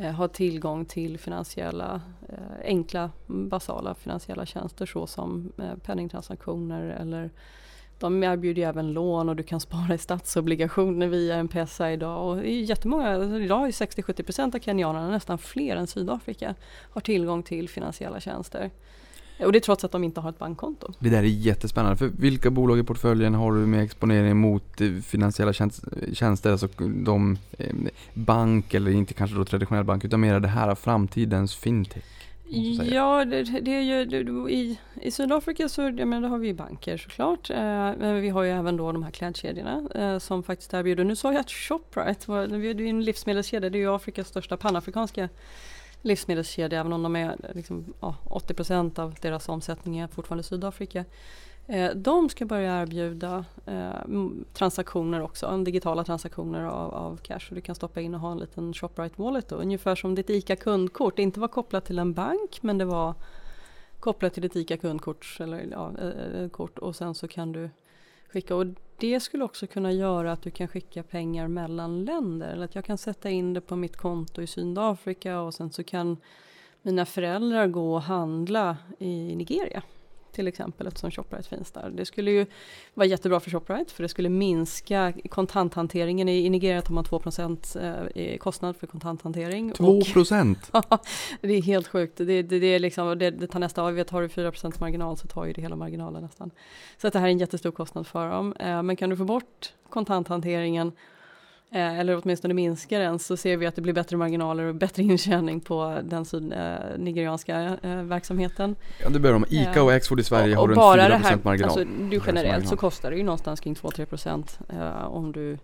Eh, ha tillgång till finansiella, eh, enkla basala finansiella tjänster såsom eh, penningtransaktioner eller de erbjuder även lån och du kan *laughs* spara i statsobligationer via M-Pesa idag. Och det är jättemånga, alltså idag är 60-70% av kenyanerna, nästan fler än Sydafrika, har tillgång till finansiella tjänster. Och det är trots att de inte har ett bankkonto. Det där är jättespännande. För vilka bolag i portföljen har du med exponering mot eh, finansiella tjänst- tjänster? Alltså de eh, bank eller inte kanske då traditionell bank utan mer det här framtidens fintech. Ja, det, det är ju det- i, i Sydafrika så jag menar, har vi ju banker såklart. Eh, men vi har ju även då de här klädkedjorna eh, som faktiskt erbjuder. Nu sa jag att Shoprite, var, det är ju en livsmedelskedja, det är ju Afrikas största panafrikanska livsmedelskedja även om de är liksom, ja, 80% av deras omsättning är fortfarande Sydafrika. Eh, de ska börja erbjuda eh, transaktioner också, digitala transaktioner av, av cash. Så du kan stoppa in och ha en liten Shoprite Wallet då, ungefär som ditt ICA kundkort. Det inte var kopplat till en bank men det var kopplat till ditt ICA kundkort eller ja, eh, eh, kort och sen så kan du skicka. Och det skulle också kunna göra att du kan skicka pengar mellan länder. Eller att jag kan sätta in det på mitt konto i Sydafrika och sen så kan mina föräldrar gå och handla i Nigeria. Till exempel eftersom Shoprite finns där. Det skulle ju vara jättebra för Shoprite för det skulle minska kontanthanteringen. I, Nigeria tar man 2 eh, i kostnad för kontanthantering. 2 Och- procent! *laughs* det är helt sjukt. Det, det, det, är liksom, det, det tar nästa av. Tar du 4% marginal så tar ju det hela marginalen nästan. Så att det här är en jättestor kostnad för dem. Eh, men kan du få bort kontanthanteringen eller åtminstone minska den så ser vi att det blir bättre marginaler och bättre intjäning på den syd, eh, nigerianska eh, verksamheten. Ja, det börjar om ICA Ja. och Axfood i Sverige och, har runt bara 4 det här, marginal. alltså, du generellt så kostar det ju någonstans kring 2-3 procent eh, om du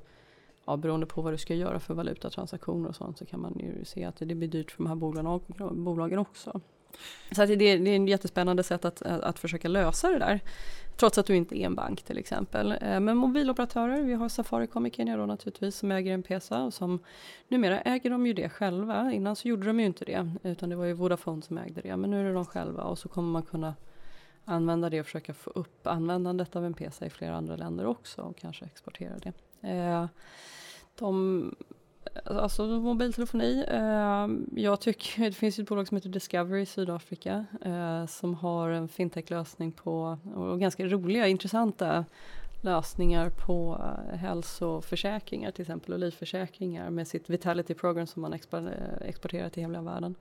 Ja, beroende på vad du ska göra för valutatransaktioner och sånt så kan man ju se att det blir dyrt för de här bolagen också. Så att det, det är ett jättespännande sätt att, att, att försöka lösa det där. Trots att du inte är en bank till exempel. Eh, men mobiloperatörer, vi har Safaricom i Kenya då naturligtvis som äger M-Pesa och som numera äger de ju det själva. Innan så gjorde de ju inte det utan det var ju Vodafone som ägde det. Men nu är det de själva och så kommer man kunna använda det och försöka få upp användandet av M-Pesa i flera andra länder också och kanske exportera det. Eh, de, alltså mobiltelefoni, eh, jag tycker *laughs* det finns ett bolag som heter Discovery i Sydafrika eh, som har en fintech-lösning på, och ganska roliga, intressanta lösningar på eh, hälsoförsäkringar till exempel och livförsäkringar med sitt Vitality Program som man expor- exporterar till hela världen.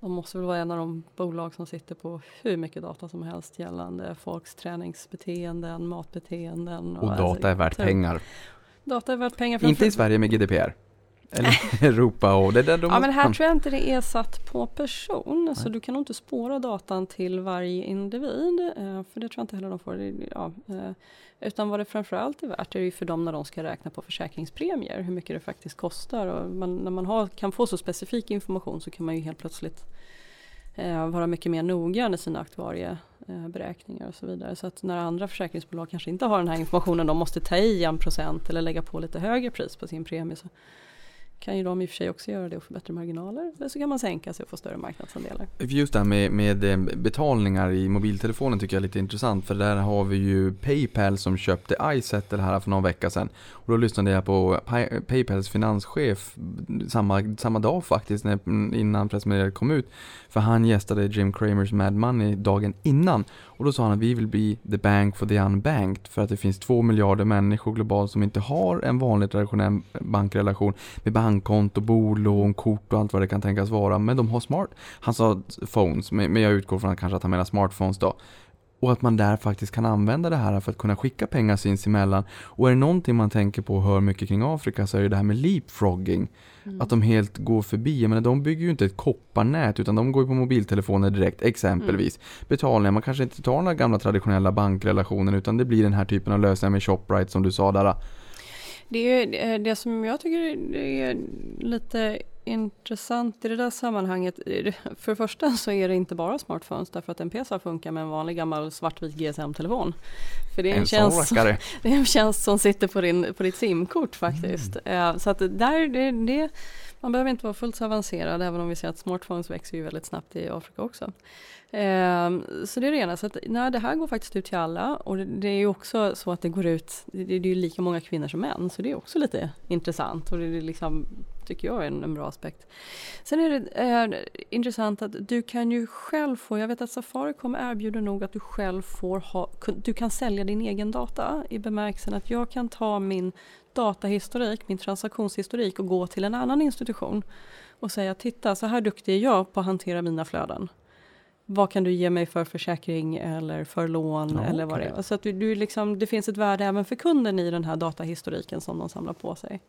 De måste väl vara en av de bolag som sitter på hur mycket data som helst gällande folks träningsbeteenden, matbeteenden. Och alltså, data är värt så- pengar. Data är värt pengar. Inte i Sverige med GDPR. Eller *laughs* Europa och det där de Ja men här tror jag inte det är satt på person. Så Nej. du kan nog inte spåra datan till varje individ. eh, För det tror jag inte heller de får. Ja, eh, utan vad det framförallt är värt är ju för dem när de ska räkna på försäkringspremier. Hur mycket det faktiskt kostar. Och man, när man har, kan få så specifik information så kan man ju helt plötsligt eh, vara mycket mer noggrann i sina aktuarieberäkningar och så vidare. Så att när andra försäkringsbolag kanske inte har den här informationen, de måste ta i en procent eller lägga på lite högre pris på sin premie. Så kan ju de i och för sig också göra det och få bättre marginaler. Eller så kan man sänka sig och få större marknadsandelar. Just det här med, med eh, betalningar i mobiltelefonen tycker jag är lite intressant för där har vi ju Paypal som köpte iSettle här för någon vecka sedan. Och då lyssnade jag på Pay- Paypals finanschef samma, samma dag faktiskt när, innan pressmeddelandet kom ut. För han gästade Jim Cramers Mad Money dagen innan. Och då sa han att vi vill bli the bank for the unbanked för att det finns två miljarder människor globalt som inte har en vanlig traditionell bankrelation med bankkonto, bolån, kort och allt vad det kan tänkas vara. Men de har smart. Han sa phones, men jag utgår från att kanske att han menar smartphones då. Och att man där faktiskt kan använda det här för att kunna skicka pengar sinsemellan. Och är det någonting man tänker på och hör mycket kring Afrika så är det det här med leapfrogging. Mm. Att de helt går förbi. Jag menar, de bygger ju inte ett kopparnät utan de går på mobiltelefoner direkt, exempelvis. Betalningar, man kanske inte tar den här gamla traditionella bankrelationen utan det blir den här typen av lösningar med Shoprite som du sa där. Det, är, eh, det som jag tycker är lite intressant i det där sammanhanget, för det första så är det inte bara smartphones därför att en PC funkar med en vanlig gammal svartvit GSM-telefon. För det är en, en tjänst, *laughs* det är en tjänst som sitter på, din, på ditt simkort faktiskt. Mm. Så att där, det, det, man behöver inte vara fullt så avancerad även om vi ser att smartphones växer ju väldigt snabbt i Afrika också. Ehm, så det är det ena. Så att, nej, det här går faktiskt ut till alla och det, det är ju också så att det går ut, det, det är ju lika många kvinnor som män så det är också lite intressant och det är liksom, tycker jag är en, en bra aspekt. Sen är det eh, intressant att du kan ju själv få, jag vet att Safaricom erbjuder nog att du själv får ha, du kan sälja din egen data i bemärkelsen att jag kan ta min datahistorik, min transaktionshistorik och gå till en annan institution och säga titta så här duktig är jag på att hantera mina flöden vad kan du ge mig för försäkring eller för lån ja, eller vad okay. det är. Så att du, du liksom, det finns ett värde även för kunden i den här datahistoriken som de samlar på sig.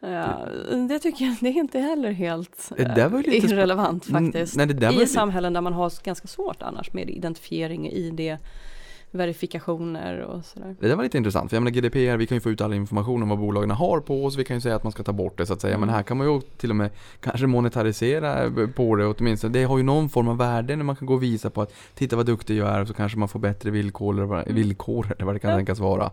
Ja, det tycker jag det är inte heller helt uh, irrelevant faktiskt. Nej, I samhällen där man har ganska svårt annars med identifiering, ID, verifikationer och sådär. Det där var lite intressant, för jag menar GDPR, vi kan ju få ut all information om vad bolagen har på oss, vi kan ju säga att man ska ta bort det så att säga, mm. men här kan man ju till och med kanske monetarisera på det åtminstone. Det har ju någon form av värde när man kan gå och visa på att titta vad duktig jag är och så kanske man får bättre villkor eller mm. villkor, eller vad det kan ja. tänkas vara.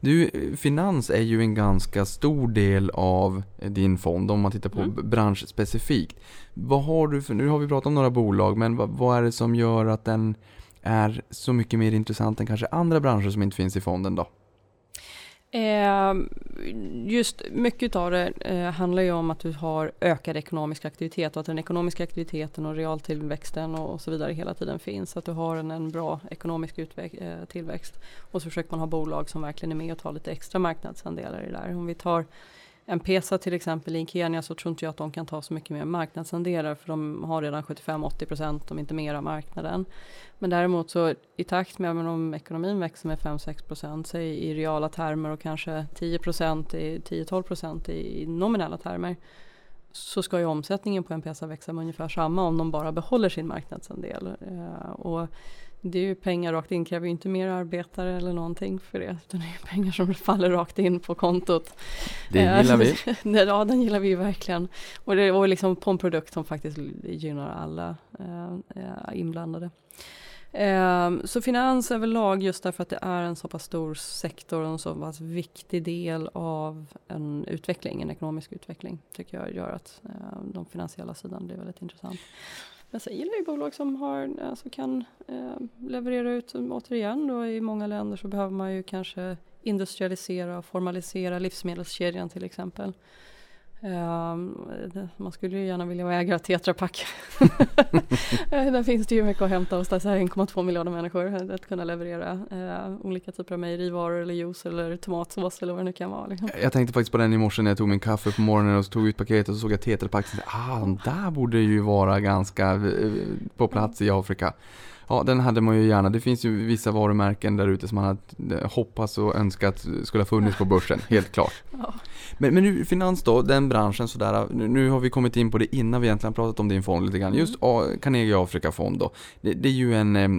Du, finans är ju en ganska stor del av din fond om man tittar på mm. branschspecifikt. Vad har du för, nu har vi pratat om några bolag, men vad, vad är det som gör att den är så mycket mer intressant än kanske andra branscher som inte finns i fonden då? Ehm, just mycket av det eh, handlar ju om att du har ökad ekonomisk aktivitet och att den ekonomiska aktiviteten och realtillväxten och, så vidare hela tiden finns. Att du har en, en bra ekonomisk eh, tillväxt. Och så försöker man ha bolag som verkligen är med och tar lite extra marknadsandelar i det där. Om vi tar en PESA till exempel i Kenya så tror inte jag att de kan ta så mycket mer marknadsandelar för de har redan 75-80 procent om inte mer av marknaden. Men däremot så i takt med om ekonomin växer med 5-6 procent, säg i reala termer och kanske 10 procent, 10-12 procent i nominella termer så ska ju omsättningen på en PESA växa med ungefär samma om de bara behåller sin marknadsandel. Eh, och det är ju pengar rakt in, kräver ju inte mer arbetare eller någonting för det. Utan det är pengar som faller rakt in på kontot. Det gillar vi. *laughs* ja, den gillar vi verkligen. Och det är liksom på en produkt som faktiskt gynnar alla eh, inblandade. Eh, så finans överlag just därför att det är en så pass stor sektor och en så pass viktig del av en utveckling, en ekonomisk utveckling, tycker jag gör att eh, de finansiella sidan blir väldigt intressant. Alltså, Men sen gillar jag bolag som har, alltså kan eh, leverera ut, återigen då i många länder så behöver man ju kanske industrialisera och formalisera livsmedelskedjan till exempel. Um, man skulle ju gärna vilja vara ägare av Tetra Pak. *laughs* Där finns det ju mycket att hämta hos dessa 1,2 miljarder människor. Att kunna leverera uh, olika typer av mejerivaror eller juice eller tomatsås eller vad det nu kan vara. Liksom. Jag tänkte faktiskt på den i morse när jag tog min kaffe på morgonen och tog ut paketet och så såg jag Tetra Pak. Ah, de där borde ju vara ganska uh, på plats i Afrika. Ja, den hade man ju gärna. Det finns ju vissa varumärken där ute som man hade hoppats och önskat skulle ha funnits på börsen, *laughs* helt klart. Ja. Men, men nu, finans då, den branschen sådär, nu, nu, har vi kommit in på det innan vi egentligen pratat om din fond lite grann. Just mm. Carnegie Afrika-fond då. Det, det, är ju en, eh,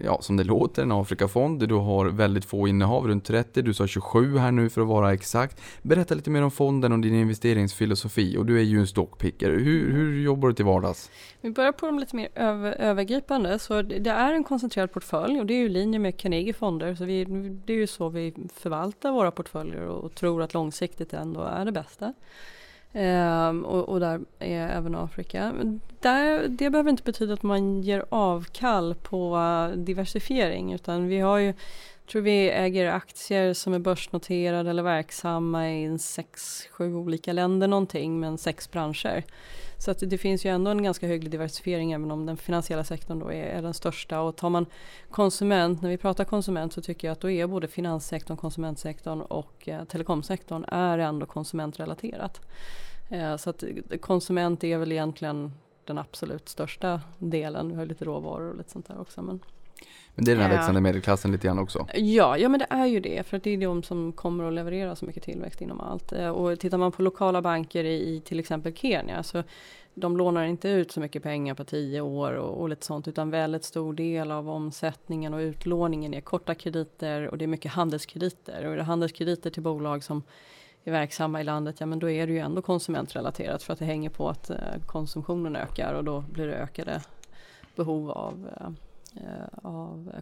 ja som det låter, en Afrikafond. Du har väldigt få innehav, runt 30. Du sa 27 här nu för att vara exakt. Berätta lite mer om fonden och din investeringsfilosofi. Och du är ju en stockpicker. Hur, hur jobbar du till vardags? Vi börjar på de lite mer över, övergripande. Så det är en koncentrerad portfölj och det är ju i linje med Carnegie fonder. Så vi, det är ju så vi förvaltar våra portföljer och, och tror att långsiktigt ändå är det bästa. Ehm, och, och, där är även Afrika. Där, det behöver inte betyda att man ger avkall på eh, diversifiering utan vi har ju tror vi äger aktier som är börsnoterade eller verksamma i sex, sju olika länder någonting men sex branscher. Så att det finns ju ändå en ganska hög diversifiering även om den finansiella sektorn då är, är, den största. Och tar man konsument, när vi pratar konsument så tycker jag att då är både finanssektorn, konsumentsektorn och eh, telekomsektorn är ändå konsumentrelaterat. Eh, så att konsument är väl egentligen den absolut största delen. Vi har lite råvaror och lite sånt där också. Men men det är den här växande medelklassen lite grann också? Ja, ja men det är ju det. För att det är de som kommer att leverera så mycket tillväxt inom allt. Eh, och tittar man på lokala banker i, i till exempel Kenya så de lånar inte ut så mycket pengar på tio år och, och lite sånt utan väldigt stor del av omsättningen och utlåningen är korta krediter och det är mycket handelskrediter. Och det är handelskrediter till bolag som är verksamma i landet, ja men då är det ju ändå konsumentrelaterat för att det hänger på att konsumtionen ökar och då blir det ökade behov av, av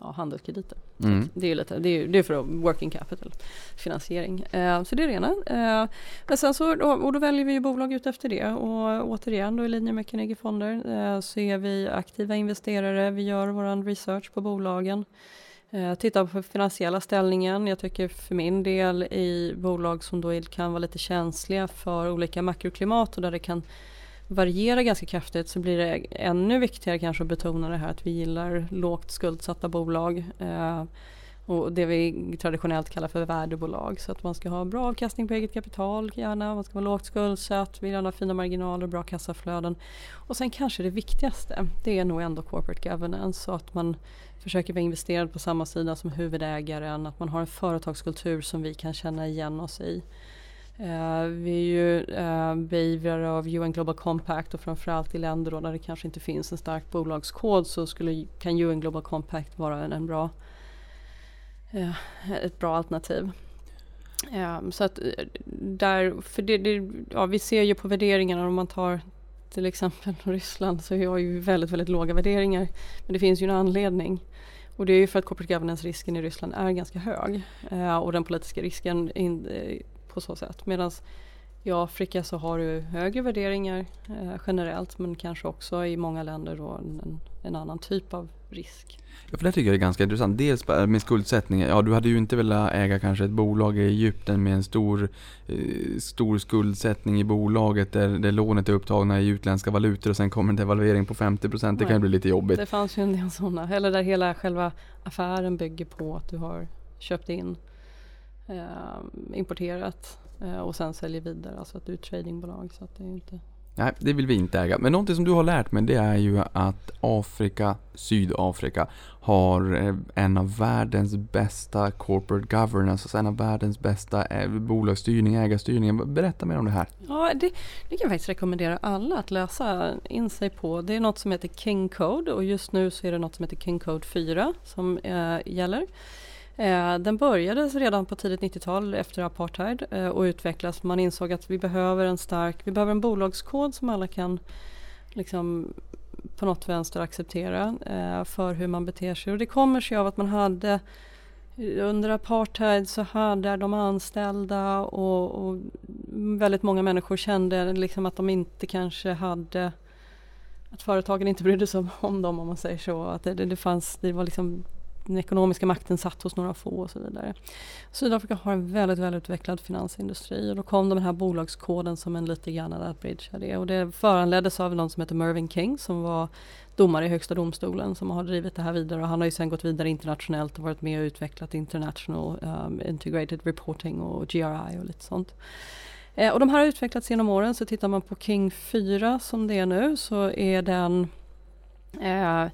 ja, handelskrediter. Mm. Det, är lite, det, är, det är för working capital finansiering. Eh, så det är det ena. Eh, men sen så, och då väljer vi ju bolag ut efter det och återigen då i linje med Carnegie Fonder eh, så är vi aktiva investerare. Vi gör vår research på bolagen. Eh, tittar på finansiella ställningen. Jag tycker för min del i bolag som då kan vara lite känsliga för olika makroklimat och där det kan varierar ganska kraftigt så blir det ännu viktigare kanske att betona det här att vi gillar lågt skuldsatta bolag. Eh, och det vi traditionellt kallar för värdebolag. Så att man ska ha bra avkastning på eget kapital gärna, man ska vara lågt skuldsatt, vill gärna ha fina marginaler, bra kassaflöden. Och sen kanske det viktigaste, det är nog ändå corporate governance. Så att man försöker vara investerad på samma sida som huvudägaren, att man har en företagskultur som vi kan känna igen oss i. Uh, vi är ju uh, beivrare av UN Global Compact och framförallt i länder då där det kanske inte finns en stark bolagskod så skulle, kan UN Global Compact vara en, en bra, uh, ett bra alternativ. så att där, för det, det, ja, vi ser ju på värderingarna om man tar till exempel *laughs* Ryssland så har ju väldigt, väldigt låga värderingar. Men det finns ju en anledning. Och det är ju för att corporate governance-risken i Ryssland är ganska hög. och den politiska risken in, på så sätt. Medan i Afrika så har du högre värderingar eh, generellt men kanske också i många länder då en, en annan typ av risk. Ja, för det tycker jag är ganska intressant. Dels med skuldsättning. Ja, du hade ju inte velat äga kanske ett bolag i Egypten med en stor, eh, stor skuldsättning i bolaget där, där lånet är upptagna i utländska valutor och sen kommer en devalvering på 50%. Det kan ju bli lite jobbigt. Det fanns ju en del sådana. Eller där hela själva affären bygger på att du har köpt in importerat eh, och sen säljer vidare. Alltså att du är ett tradingbolag. Så att det är inte... Nej, det vill vi inte äga. Men någonting som du har lärt mig det är ju att Afrika, Sydafrika, har eh, en av världens bästa corporate governance, alltså en av världens bästa eh, bolagsstyrning, ägarstyrning. Berätta mer om det här. Ja, det, det kan jag faktiskt rekommendera alla att läsa in sig på. Det är något som heter King Code och just nu så är det något som heter King Code 4 som eh, gäller. Eh, den började redan på tidigt 90-tal efter apartheid eh, och utvecklas. Man insåg att vi behöver en stark, vi behöver en bolagskod som alla kan liksom på något vänster acceptera eh, för hur man beter sig. Och det kommer sig av att man hade under apartheid så hade de anställda och, och väldigt många människor kände liksom att de inte kanske hade att företagen inte brydde sig om dem om man säger så. Att det, det fanns, det var liksom den ekonomiska makten satt hos några få och så vidare. Sydafrika har en väldigt välutvecklad finansindustri och då kom den här bolagskoden som en lite grann att bridgea det. Och det föranleddes av någon som heter Mervyn King som var domare i Högsta domstolen som har drivit det här vidare och han har ju sen gått vidare internationellt och varit med och utvecklat International um, Integrated Reporting och GRI och lite sånt. Eh, och de här har utvecklats genom åren så tittar man på King 4 som det är nu så är den eh,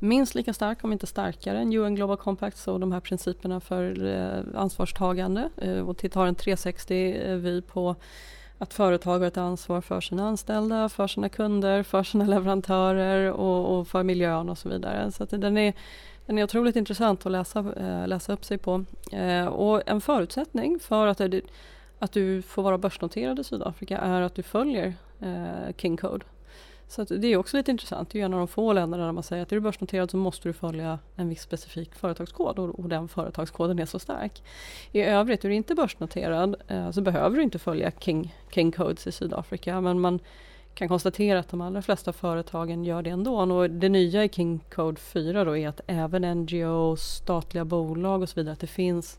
minst lika stark, om inte starkare, än UN Global Compact och de här principerna för eh, ansvarstagande. Eh, och har en 360-vy eh, på att företag har ett ansvar för sina anställda, för sina kunder, för sina *laughs* leverantörer och, och för miljön och så vidare. Så den, är, den är otroligt intressant att läsa, eh, läsa upp sig på. Eh, och en förutsättning för att, att du får vara börsnoterad i Sydafrika är att du följer King Code. Så det är också lite intressant. Det är ju en av de få länderna där man säger att är du börsnoterad så måste du följa en viss specifik företagskod och, och den företagskoden är så stark. I övrigt, är du inte börsnoterad eh, så behöver du inte följa King, King Codes i Sydafrika men man kan konstatera att de allra flesta företagen gör det ändå. Och det nya i King Code 4 då är att även NGOs, statliga bolag och så vidare, att det finns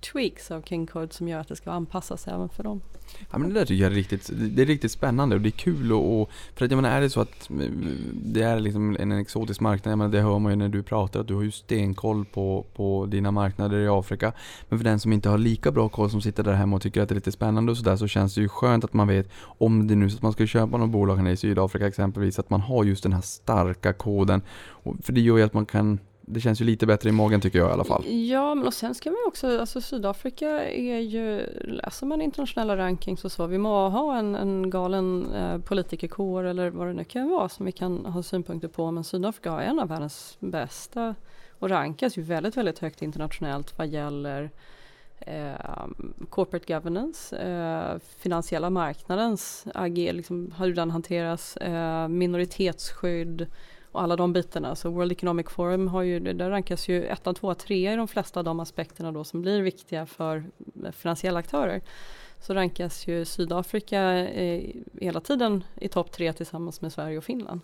tweaks av King Code som gör att det ska anpassas även för dem. Ja men det där tycker jag är riktigt, det är riktigt spännande och det är kul och, och för att jag menar är det så att mm, det är liksom en exotisk marknad, jag menar det hör man ju när du pratar att du har ju stenkoll på, på dina marknader i Afrika. Men för den som inte har lika bra koll som sitter där hemma och tycker att det är lite spännande och sådär så känns det ju skönt att man vet om det nu så att man ska köpa något bolag här i Sydafrika exempelvis att man har just den här starka koden. För det gör ju att man kan det känns ju lite bättre i magen tycker jag i alla fall. Ja, men och sen ska man också, alltså Sydafrika är ju, läser man internationella rankings och så, vi må ha en, en galen eh, politikerkår eller vad det nu kan vara som vi kan ha synpunkter på, men Sydafrika har en av världens bästa och rankas ju väldigt, väldigt högt internationellt vad gäller eh, corporate governance, eh, finansiella marknadens AG, liksom, hur den hanteras, eh, minoritetsskydd och alla de bitarna. Så World Economic Forum har ju, där rankas ju ettan, tvåa, trea i de flesta av de aspekterna då som blir viktiga för finansiella aktörer så rankas ju Sydafrika eh, hela tiden i topp tre tillsammans med Sverige och Finland.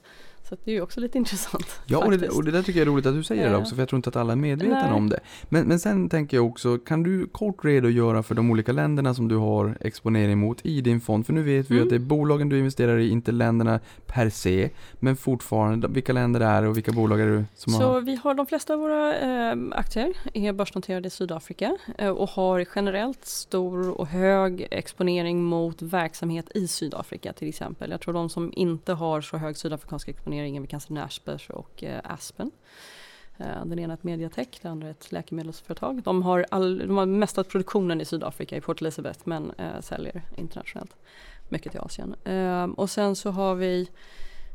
Så det är ju också lite *laughs* intressant. Ja, och det, och det, där tycker jag är roligt att du säger det också, för jag tror inte att alla är medvetna om det. Men, men sen tänker jag också, kan du kort redogöra för de olika länderna som du har exponering mot i din fond? För nu vet vi mm. att det är bolagen du investerar i, inte länderna per se, men fortfarande, vilka länder det är och vilka bolag är det som Så har? vi har de flesta av våra eh, aktier är börsnoterade i Sydafrika eh, och har generellt stor och hög exponering mot verksamhet i Sydafrika till exempel. Jag tror de som inte har så hög sydafrikansk exponering exponeringen. Vi kan se och eh, Aspen. Eh, den ena är ett Mediatech, den andra är ett läkemedelsföretag. De har, all, de har mestat produktionen i Sydafrika, i Port Elizabeth, men eh, säljer internationellt. Mycket till Asien. Eh, och sen så har vi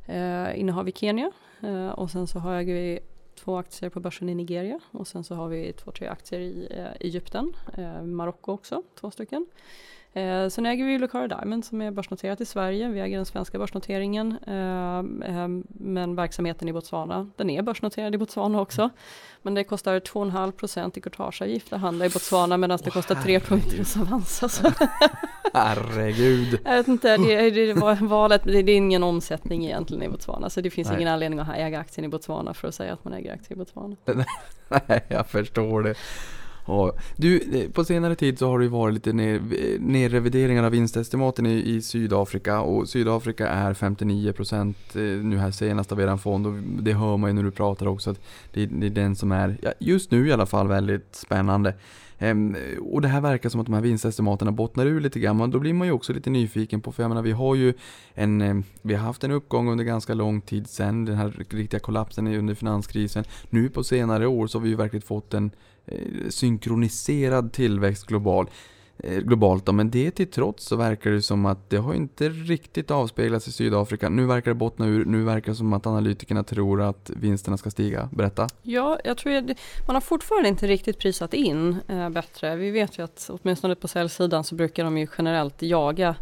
eh, innehar vi Kenya eh, och sen så har vi två aktier på börsen i Nigeria och sen så har vi två, tre aktier i eh, Egypten, eh, Marocko också, två stycken. Eh, sen äger vi Lucara Diamond som är börsnoterat i Sverige. Vi äger den svenska börsnoteringen. Eh, eh, men verksamheten i Botswana, den är börsnoterad i Botswana också. Men det kostar 2,5% i courtageavgift att handla i Botswana medan det kostar 3 punkter hos Avanza. *laughs* herregud. Jag vet inte, det, det var valet, det är ingen omsättning egentligen i Botswana. Så det finns Nej. ingen anledning att äga aktien i Botswana för att säga att man äger aktier i Botswana. *laughs* Nej, jag förstår det. Ja. Du, eh, på senare tid så har det ju varit lite ner, eh, nerrevideringar av vinstestimaten i, i Sydafrika och Sydafrika är 59% eh, nu här senast av eran fond och det hör man ju när du pratar också att det, det är den som är, ja, just nu i alla fall, väldigt spännande. Ehm, och det här verkar som att de här vinstestimaterna bottnar ur lite grann, och då blir man ju också lite nyfiken på, för jag menar vi har ju en, vi har haft en uppgång under ganska lång tid sedan den här riktiga kollapsen under finanskrisen. Nu på senare år så har vi ju verkligen fått en Eh, synkroniserad tillväxt global, eh, globalt. Då. Men det till trots så verkar det som att det har inte riktigt avspeglats i Sydafrika. Nu verkar det bottna ur, nu verkar det som att analytikerna tror att vinsterna ska stiga. Berätta. Ja, jag tror att man har fortfarande inte riktigt prisat in eh, bättre. Vi vet ju att åtminstone på säljsidan så brukar de ju generellt jaga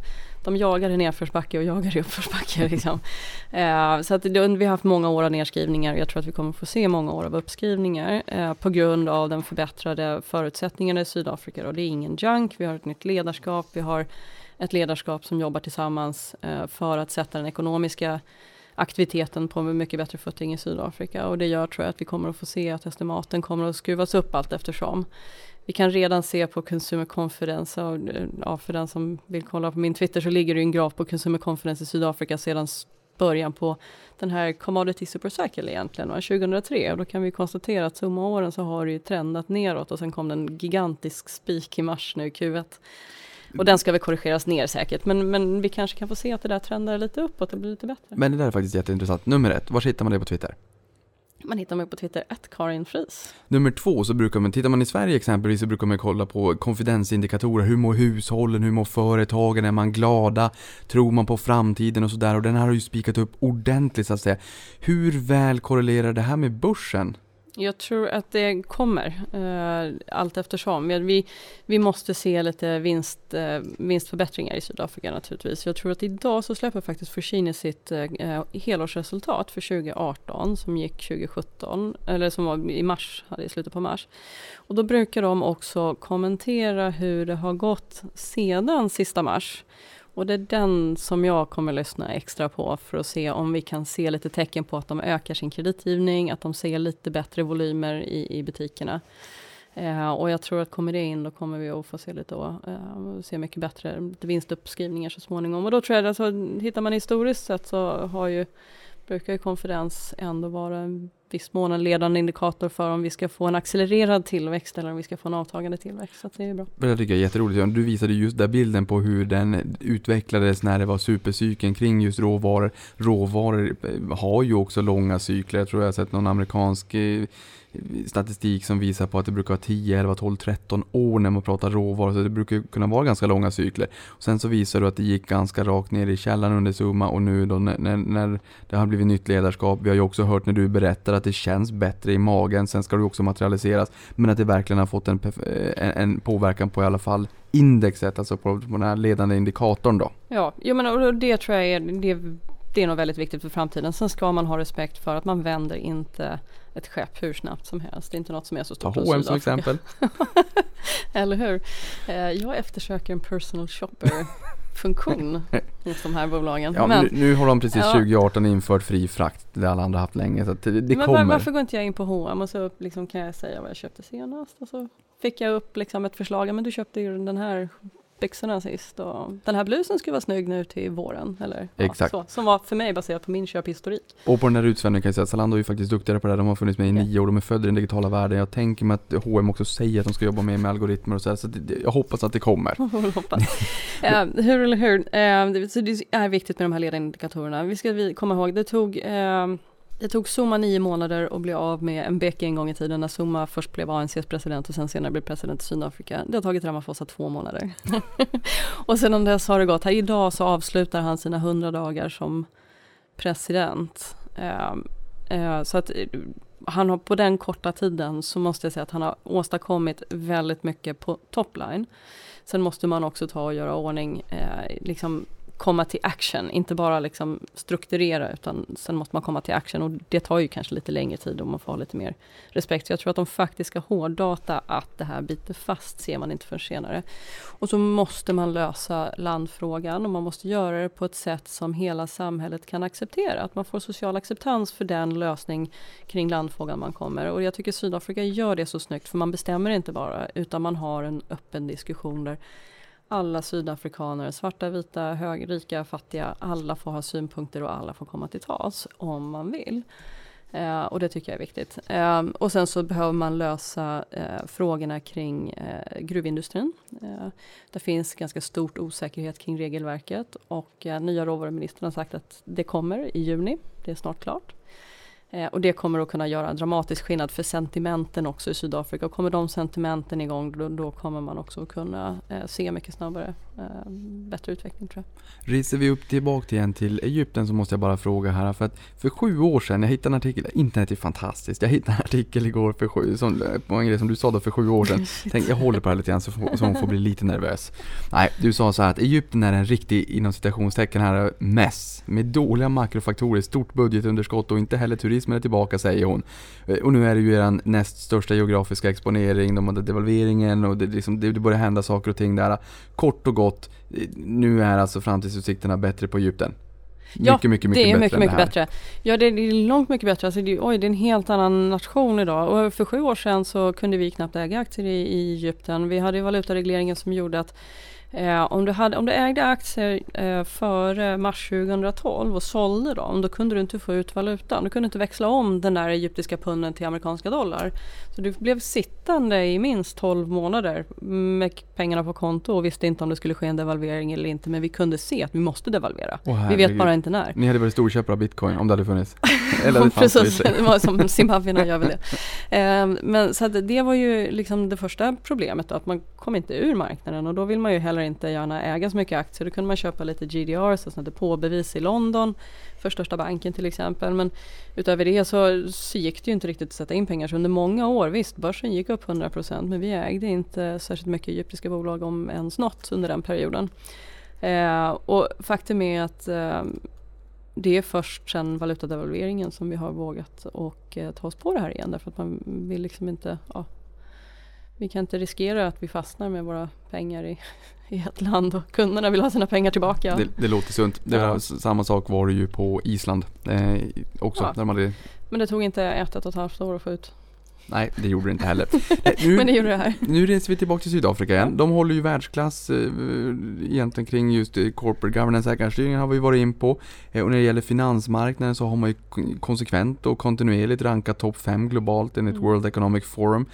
de jagar i nedförsbacke och jagar i uppförsbacke. *laughs* Liksom. eh, så att det, vi har haft många år av nedskrivningar och jag tror att vi kommer få se många år av uppskrivningar eh, på grund av den förbättrade förutsättningarna i Sydafrika. Och det är ingen junk, vi har ett nytt ledarskap, vi har ett ledarskap som jobbar tillsammans eh, för att sätta den ekonomiska aktiviteten på mycket bättre footing i Sydafrika och det gör tror jag att vi kommer att få se att estimaten kommer att skruvas upp allt eftersom. Vi kan redan se på Consumer Confidence, och, ja, för den som vill kolla på min Twitter så ligger det en graf på Consumer Confidence i Sydafrika sedan början på den här Commodity Supercycle egentligen, 2003. Och då kan vi konstatera att summa åren så har det ju trendat neråt och sen kom den gigantisk spik i mars nu, Q1. Och den ska väl korrigeras ner säkert, men, men vi kanske kan få se att det där trendar lite uppåt, det blir lite bättre. Men det där är faktiskt jätteintressant. Nummer ett, var hittar man det på Twitter? Man hittar mig på Twitter, Karin Fries. Nummer två, så brukar man, tittar man i Sverige exempelvis, så brukar man kolla på konfidensindikatorer. Hur mår hushållen? Hur mår företagen? Är man glada? Tror man på framtiden och sådär? Och den här har ju spikat upp ordentligt så att säga. Hur väl korrelerar det här med börsen? Jag tror att det kommer eh, allt eftersom. Vi, vi måste se lite vinst, eh, vinstförbättringar i Sydafrika naturligtvis. Jag tror att idag så släpper faktiskt Fushini sitt eh, eh, helårsresultat för 2018 som gick 2017, eller som var i mars, i slutet på mars. Och då brukar de också kommentera hur det har gått sedan sista mars. Och det är den som jag kommer lyssna extra på för att se om vi kan se lite tecken på att de ökar sin kreditgivning, att de ser lite bättre volymer i, i butikerna. Eh, och jag tror att kommer det in då kommer vi att få se lite då, eh, se mycket bättre lite vinstuppskrivningar så småningom. Och då tror jag att alltså, hittar man historiskt sett så har ju brukar ju konferens ändå vara en viss mån en ledande indikator för om vi ska få en accelererad tillväxt eller om vi ska få en avtagande tillväxt. Så det är bra. Det tycker jag är jätteroligt. Du visade just där bilden på hur den utvecklades när det var supercykeln kring just råvaror. Råvaror eh, har ju också långa cykler. Jag tror jag har sett någon amerikansk eh, statistik som visar på att det brukar vara 10, 11, 12, 13 år när man pratar råvaror, så det brukar kunna vara ganska långa cykler. Och sen så visar du att det gick ganska rakt ner i källaren under Summa och nu då när, när, när, det har blivit nytt ledarskap, vi har ju också hört när du berättar att det känns bättre i magen, sen ska det också materialiseras, men att det verkligen har fått en, en, en påverkan på i alla fall indexet, alltså på, på den här ledande indikatorn då. Ja, jag menar, och det tror jag är, det, det är nog väldigt viktigt för framtiden. Sen ska man ha respekt för att man vänder inte ett skepp hur snabbt som helst. Det är inte något som är så Ta stort H&M som exempel. *laughs* Eller hur? Eh, Jag eftersöker en personal shopper funktion *laughs* hos de här bolagen. Ja, men, nu, nu har de precis Ja. 2018 infört fri frakt, det alla andra haft länge, så det, det men kommer. varför går inte jag in på H&M och så liksom kan jag säga vad jag köpte senast och så fick jag upp liksom ett förslag, men du köpte ju den här byxorna sist och den här blusen skulle vara snygg nu till våren eller ja, Exakt. så, som var för mig baserat på min köphistorik. Och på den här utsvävningen kan jag säga att Zalando är ju faktiskt duktigare på det här. De har funnits med i nio år, de är födda i den digitala världen. Jag tänker mig att H&M också säger att de ska jobba mer med algoritmer och så här, så det, jag hoppas att det kommer. *laughs* Eh, hur eller hur, Eh, det, så det är viktigt med de här ledindikatorerna. Vi ska vi komma ihåg, det tog eh, det tog Zuma nio månader att bli av med Mbeki en gång i tiden när Zuma först blev ANCs president och sen senare blev president i Sydafrika. Det har tagit Ramaphosa två månader. *laughs* och sedan dess har det gått, här idag så avslutar han sina hundra dagar som president. Eh, eh, så att eh, han har på den korta tiden så måste jag säga att han har åstadkommit väldigt mycket på topline. Sen måste man också ta och göra ordning, eh, liksom komma till action, inte bara liksom strukturera utan sen måste man komma till action och det tar ju kanske lite längre tid och man får ha lite mer respekt. Så jag tror att de faktiska hårddata att det här biter fast ser man inte förrän senare. Och så måste man lösa landfrågan och man måste göra det på ett sätt som hela samhället kan acceptera. Att man får social acceptans för den lösning kring landfrågan man kommer. Och jag tycker Sydafrika gör det så snyggt för man bestämmer inte bara utan man har en öppen diskussion där alla sydafrikaner, svarta, vita, hög, rika, fattiga, alla får ha synpunkter och alla får komma till tals om man vill. Eh, och det tycker jag är viktigt. Eh, och sen så behöver man lösa eh, frågorna kring eh, gruvindustrin. Eh, det finns ganska stort osäkerhet kring regelverket och eh, nya råvaruministern har sagt att det kommer i juni. Det är snart klart. Eh, och det kommer att kunna göra en dramatisk skillnad för sentimenten också i Sydafrika. Och kommer de sentimenten igång då, då kommer man också kunna eh, se mycket snabbare eh, bättre utveckling tror jag. Reser vi upp tillbaka igen till Egypten så måste jag bara fråga här för att för sju år sedan, jag hittade en artikel, internet är fantastiskt, jag hittade en artikel igår för sju, som, på en grej som du sa då för sju år sedan. Tänk, jag håller på det här lite grann så, så hon får bli lite nervös. Nej, du sa så här att Egypten är en riktig, inom citationstecken här, mess. Med dåliga makrofaktorer, stort budgetunderskott och inte heller turismen är tillbaka säger hon. Eh, Och nu är det ju er näst största geografiska exponering, de hade devalveringen och det, liksom, det, börjar hända saker och ting där. Kort och gott, eh, nu är alltså framtidsutsikterna bättre på Egypten. Ja, mycket, mycket, mycket det är mycket, mycket bättre. Ja, det är långt mycket bättre. Alltså, det, oj, det är en helt annan nation idag. Och för sju år sedan så kunde vi knappt äga aktier i, i Egypten. Vi hade valutaregleringen som gjorde att eh, om, du hade, om du ägde aktier eh, före mars 2012 och sålde dem, då kunde du inte få ut valutan. Du kunde inte växla om den där egyptiska punden till amerikanska dollar. Så du blev sittande i minst 12 månader med pengarna på konto och visste inte om det skulle ske en devalvering eller inte. Men vi kunde se att vi måste devalvera. Åh, vi vet bara inte när. Ni hade varit storköpare av bitcoin om det hade funnits. *laughs* Eller det Precis, det var som *laughs* zimbabwierna gör väl det. Ehm, men så det var ju liksom det första problemet då, att man kom inte ur marknaden och då vill man ju heller inte gärna äga så mycket aktier. Då kunde man köpa lite GDR, så depåbevis i London för största banken till exempel. Men utöver det så, så gick det ju inte riktigt att sätta in pengar. Så under många år, visst börsen gick upp 100% men vi ägde inte särskilt mycket egyptiska bolag om ens något under den perioden. Eh, och faktum är att eh, det är först sedan valutadevalveringen som vi har vågat och eh, ta oss på det här igen därför att man vill liksom inte, ja, vi kan inte riskera att vi fastnar med våra pengar i, i ett land och kunderna vill ha sina pengar tillbaka. Det, det låter sunt. Det var, s- Samma sak var det ju på Island eh, också. Ja. Där de hade, Men det tog inte ett, ett och ett halvt år att få ut. nej, det gjorde det inte heller. *laughs* Eh, nu, Men det gjorde det här. Nu reser vi tillbaka till Sydafrika igen. De håller ju världsklass eh, egentligen kring just eh, corporate governance, ägarstyrningen har vi varit in på. Eh, och när det gäller finansmarknaden så har man ju kon- konsekvent och kontinuerligt rankat topp 5 globalt enligt Mm. World Economic Forum.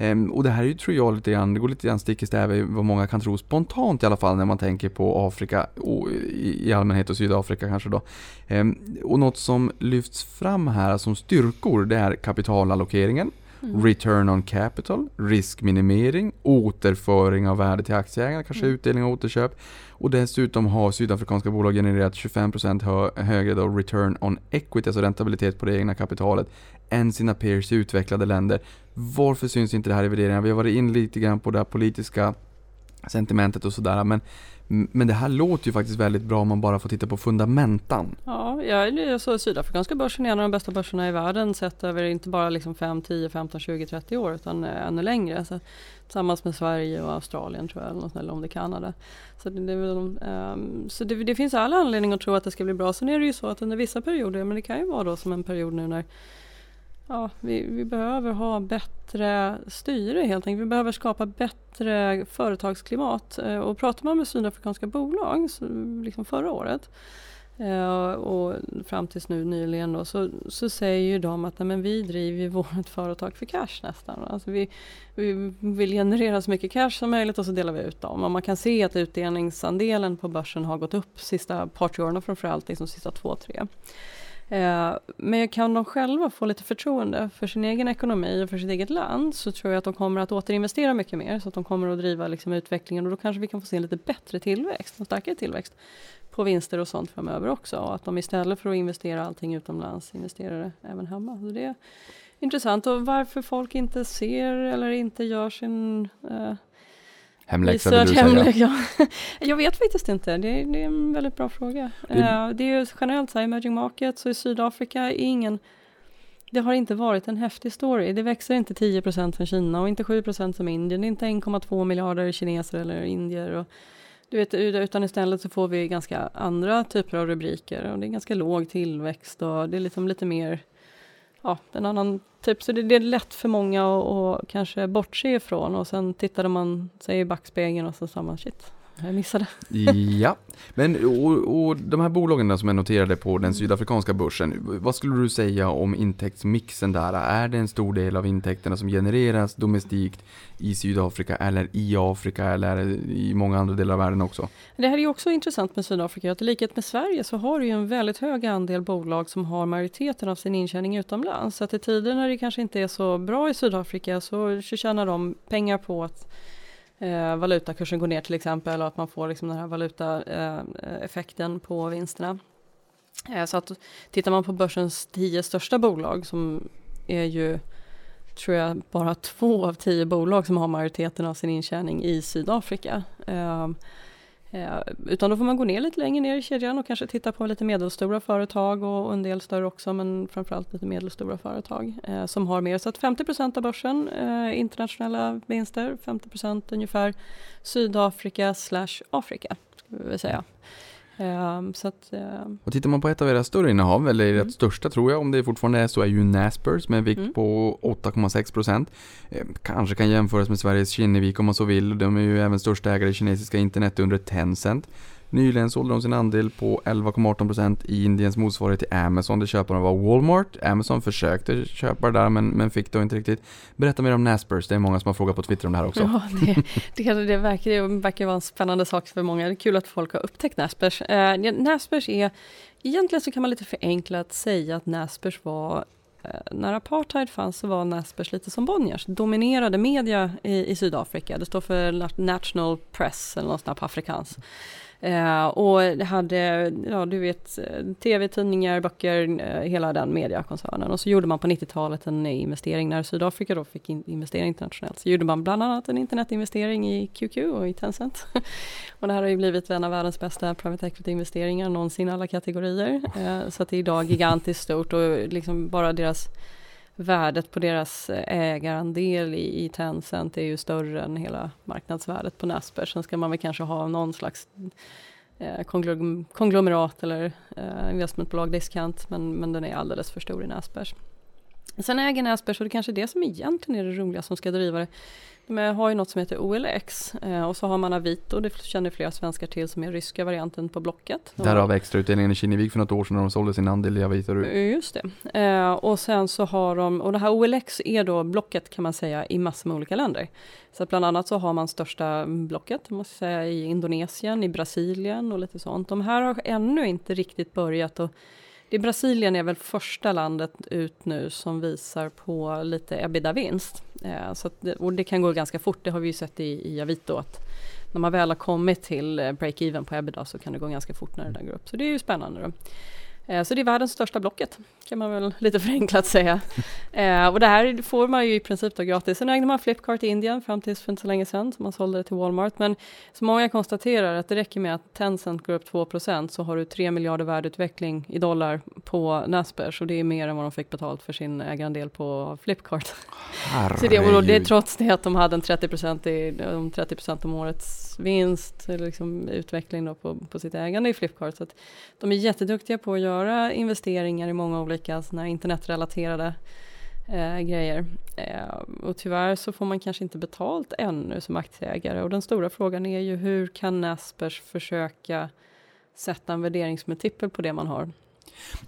Ehm, och det här är ju, tror jag, lite grann, det går lite grann stick i stäv i vad många kan tro spontant i alla fall när man tänker på Afrika och i, allmänhet och Sydafrika kanske då. Ehm, och något som lyfts fram här som styrkor det är kapitalallokeringen, Mm. return on capital, riskminimering, återföring av värde till aktieägarna, kanske Mm. utdelning och återköp. Och dessutom har sydafrikanska bolag genererat 25% hö- högre då return on equity, alltså räntabilitet på det egna kapitalet, än sina peers i utvecklade länder. Varför syns inte det här i värderingarna? Vi har varit in lite grann på det politiska sentimentet och sådär. Men, men det här låter ju faktiskt väldigt bra om man bara får titta på fundamentan. Ja, jag så alltså sydafrikanska börsen är en av de bästa börserna i världen sett över inte bara liksom 5, 10, 15, 20, 30 år utan eh, ännu längre. Så, tillsammans med Sverige och Australien tror jag, eller, något, eller om det är Kanada. Så, det, det, um, så det, det, finns alla anledningar att tro att det ska bli bra. Sen är det ju så att under vissa perioder, men det kan ju vara då som en period nu när ja, vi, vi behöver ha bättre styre helt enkelt. Vi behöver skapa bättre företagsklimat. Eh, och pratar man med sydafrikanska bolag, så, liksom förra året, eh, och fram tills nu nyligen då, så, så säger ju de att nej, men vi driver *laughs* vårt företag för cash nästan. Alltså vi, vi vill generera så mycket cash som möjligt och så delar vi ut dem. Och man kan se att utdelningsandelen på börsen har gått upp sista par tre åren och framförallt liksom sista två, tre. Eh, men kan de själva få lite förtroende för sin egen ekonomi och för sitt eget land så tror jag att de kommer att återinvestera mycket mer så att de kommer att driva liksom utvecklingen. Och då kanske vi kan få se en lite bättre tillväxt, en starkare tillväxt på vinster och sånt framöver också. Och att de istället för att investera allting utomlands investerar det även hemma. Så det är intressant. Och varför folk inte ser eller inte gör sin eh, Hemläxa vill du säga? Ja. *laughs* Jag vet faktiskt inte, det är, det är en väldigt bra fråga. Det, uh, det är ju generellt så här, emerging markets och i Sydafrika är ingen det har inte varit en häftig story. Det växer inte 10% från Kina och inte 7% som Indien. Inte 1,2 miljarder kineser eller indier. Och, du vet, utan istället så får vi ganska andra typer av rubriker och det är ganska låg tillväxt och det är liksom lite mer ja, en annan typ. Så det, det är lätt för många att, att kanske bortse ifrån och sen tittade man sig i backspegeln och så sa man shit, jag missade. Ja, *laughs* men och, och de här bolagen som är noterade på den sydafrikanska börsen, vad skulle du säga om intäktsmixen där? Är det en stor del av intäkterna som genereras domestikt i Sydafrika eller i Afrika eller i många andra delar av världen också? Det här är också intressant med Sydafrika, att i likhet med Sverige så har du ju en väldigt hög andel bolag som har majoriteten av sin intjäning utomlands. Så att i tider när det kanske inte är så bra i Sydafrika så tjänar de pengar på att eh, valutakursen går ner till exempel och att man får liksom den här valutaeffekten eh, på vinsterna. Eh, så att tittar man på börsens tio största bolag som är ju tror jag bara två av tio bolag som har majoriteten av sin intjäning i Sydafrika. Eh, Eh, utan då får man gå ner lite längre ner i kedjan och kanske titta på lite medelstora företag och, en del större också men framförallt lite medelstora företag eh, som har mer. Så att 50% av börsen eh, internationella vinster, 50% ungefär Sydafrika slash Afrika. skulle vi säga. Um, så att, uh... Och tittar man på ett av era större innehav, eller mm. ert största tror jag, om det fortfarande är så, är ju Naspers med en vikt mm. på 8,6%. Eh, kanske kan jämföras med Sveriges Kinnevik om man så vill. De är ju även största ägare i kinesiska internet under Tencent. Nyligen sålde de sin andel på 11,18% i Indiens motsvarighet till Amazon. Det köparen var Walmart. Amazon försökte köpa det där men, men fick då inte riktigt. Berätta mer om Naspers. Det är många som har frågat på Twitter om det här också. Ja, det, det, det, verkar, det verkar vara en spännande sak för många. Det är kul att folk har upptäckt Naspers. Eh, Naspers är, egentligen så kan man lite förenklat säga att Naspers var eh, när apartheid fanns så var Naspers lite som Bonniers, dominerade media i, i Sydafrika. Det står för National Press eller något sånt på afrikans. Eh, och hade, ja du vet, tv, tidningar, böcker, eh, hela den mediakoncernen. Och så gjorde man på 90-talet en investering när Sydafrika då fick in, investera internationellt. Så gjorde man bland annat en internetinvestering i QQ och i Tencent. *laughs* och det här har ju blivit en av världens bästa private equity-investeringar någonsin alla kategorier. Eh, så att det är idag gigantiskt stort och liksom bara deras värdet på deras eh, ägarandel i, i Tencent är ju större än hela marknadsvärdet på Nasper. Sen ska man väl kanske ha någon slags eh, konglomerat eller eh, investmentbolag diskant, men, men den är alldeles för stor i Naspers. Sen äger Naspers, och det är kanske det som egentligen är det roliga som ska driva det, har ju något som heter OLX eh, och så har man Avito, det känner flera svenskar till som är ryska varianten på Blocket. Därav extrautdelningen i Kinnevik för något år sedan när de sålde sin andel i Avito. Eh, just det. Eh, och sen så har de, och det här OLX är då Blocket kan man säga i massor med olika länder. Så att bland annat så har man största Blocket, måste säga, i Indonesien, i Brasilien och lite sånt. De här har ännu inte riktigt börjat att det Brasilien är väl första landet ut nu som visar på lite ebitda-vinst. Eh, så att, och det kan gå ganska fort, det har vi ju sett i, i Avito att när man väl har kommit till eh, break-even på ebitda så kan det gå ganska fort när det där går upp. Så det är ju spännande. Då. Eh, så det är världens största blocket, kan man väl lite förenklat säga. *laughs* Eh, och det här får man ju i princip då gratis. Sen ägde man Flipkart i Indien fram tills för inte så länge sedan, så man sålde det till Walmart. Men så många konstaterar att det räcker med att Tencent går upp 2% så har du 3 miljarder värdeutveckling i dollar på Naspers och det är mer än vad de fick betalt för sin ägarandel på Flipkart. så det, och det är trots det att de hade en 30% i, 30% om årets vinst, liksom utveckling då på, på sitt ägande i Flipkart. Så de är jätteduktiga på att göra investeringar i många olika såna internetrelaterade eh, grejer. Eh, och tyvärr så får man kanske inte betalt ännu som aktieägare och den stora frågan är ju hur kan Naspers försöka sätta en värderingsmultipel på det man har.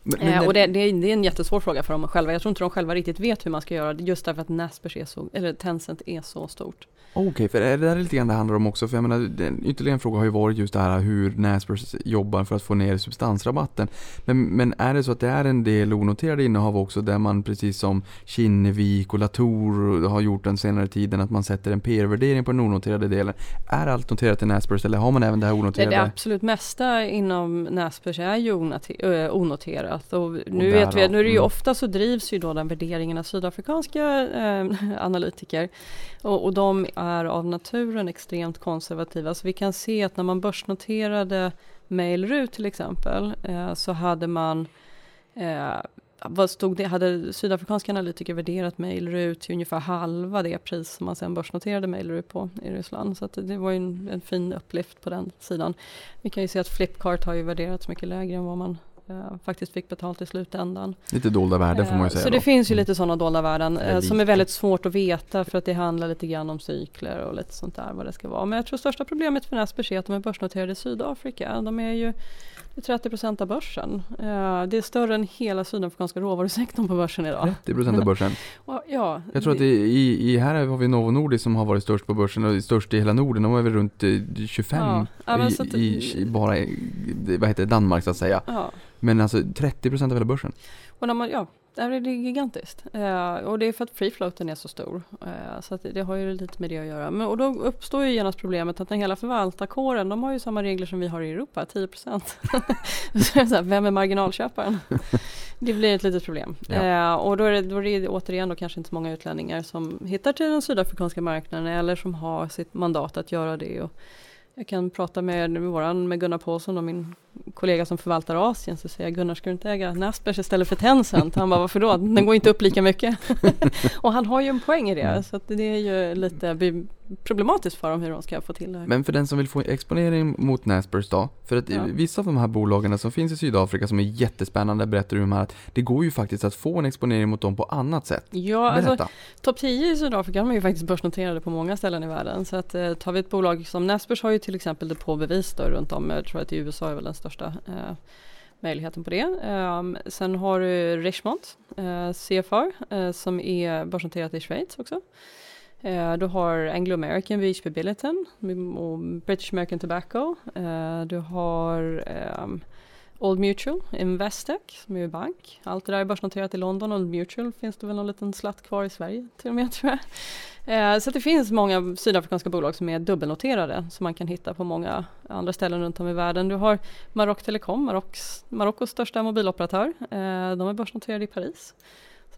Men, men eh, och det, det, det, är en jättesvår fråga för dem själva. Jag tror inte de själva riktigt vet hur man ska göra just därför att Naspers är så, eller Tencent är så stort. Okej, okay, för det där är lite grann det handlar om också. För jag menar, ytterligare en fråga har ju varit just det här hur Naspers jobbar för att få ner substansrabatten. Men, men är det så att det är en del onoterade innehav också där man precis som Kinnevik och Latour har gjort den senare tiden att man sätter en PR-värdering på den onoterade delen. Är allt noterat i Naspers eller har man även det här onoterade? Det, det absolut mesta inom Naspers är ju onoterat. Och nu, och vet vi, nu är det ju mm. ofta så drivs ju då den värderingen av sydafrikanska eh, *laughs* analytiker. Och, och de är av naturen extremt konservativa. Så vi kan se att när man börsnoterade Mailroot till exempel eh, så hade man eh, vad stod det? Hade sydafrikanska analytiker värderat Mailroot till ungefär halva det pris som man sen börsnoterade Mailroot på i Ryssland. Så det var ju en, en, fin upplift på den sidan. Vi kan ju se att Flipkart har ju värderats mycket lägre än vad man faktiskt fick betalt i slutändan. Lite dolda värden får man ju säga. Så då. det finns ju mm. lite sådana dolda värden eh, som är väldigt svårt att veta för att det handlar lite grann om cykler och lite sånt där vad det ska vara. Men jag tror största problemet för Naspers är att de är börsnoterade i Sydafrika. De är ju 30 procent av börsen. Det är större än hela sydafrikanska råvarusektorn på börsen idag. 30 procent av börsen? *laughs* ja, jag tror att i, i, här har vi Novo Nordisk som har varit störst på börsen och störst i hela Norden. De är väl runt 25 ja, i, i, i, bara vad heter det, Danmark så att säga. Ja. Men alltså 30 procent av hela börsen. Och när man, ja, det är gigantiskt. Uh, och det är för att free floaten är så stor. Uh, så det, har ju lite med det att göra. Men, och då uppstår ju genast problemet att den hela förvaltarkåren, de har ju samma regler som vi har i Europa, 10 procent. *laughs* vem är marginalköparen? *laughs* det blir ett litet problem. Ja. Uh, och då är, det, då är det återigen då kanske inte så många utlänningar som hittar till den sydafrikanska marknaden eller som har sitt mandat att göra det. Och, jag kan prata med, våran, med Gunnar Paulsson och min kollega som förvaltar Asien så säger jag Gunnar ska du inte äga Naspers istället för Tencent? Han bara varför då? Den går inte upp lika mycket. *laughs* och han har ju en poäng i det så det är ju lite problematiskt för dem hur de ska få till det här. Men för den som vill få exponering mot Naspers då? För att ja. vissa av de här bolagen som finns i Sydafrika som är jättespännande berättar du om här att det går ju faktiskt att få en exponering mot dem på annat sätt. Ja, alltså topp 10 i Sydafrika de är ju faktiskt börsnoterade på många ställen i världen. Så att eh, tar vi ett bolag som Naspers har ju till exempel depåbevis då runt om, jag tror att i USA är väl den största eh, möjligheten på det. Um, sen har du Richmond, uh, CFR, uh, som är börsnoterat i Schweiz också. Eh, du har Anglo American, VHP Billiton och British American Tobacco. Eh, du har ehm, Old Mutual, Investec som är bank. Allt det där är börsnoterat i London. Old Mutual finns det väl någon liten slatt kvar i Sverige till och med tror jag. Eh, så det finns många sydafrikanska bolag som är dubbelnoterade som man kan hitta på många andra ställen runt om i världen. Du har Maroc Telecom, Marockos största mobiloperatör. De är börsnoterade i Paris.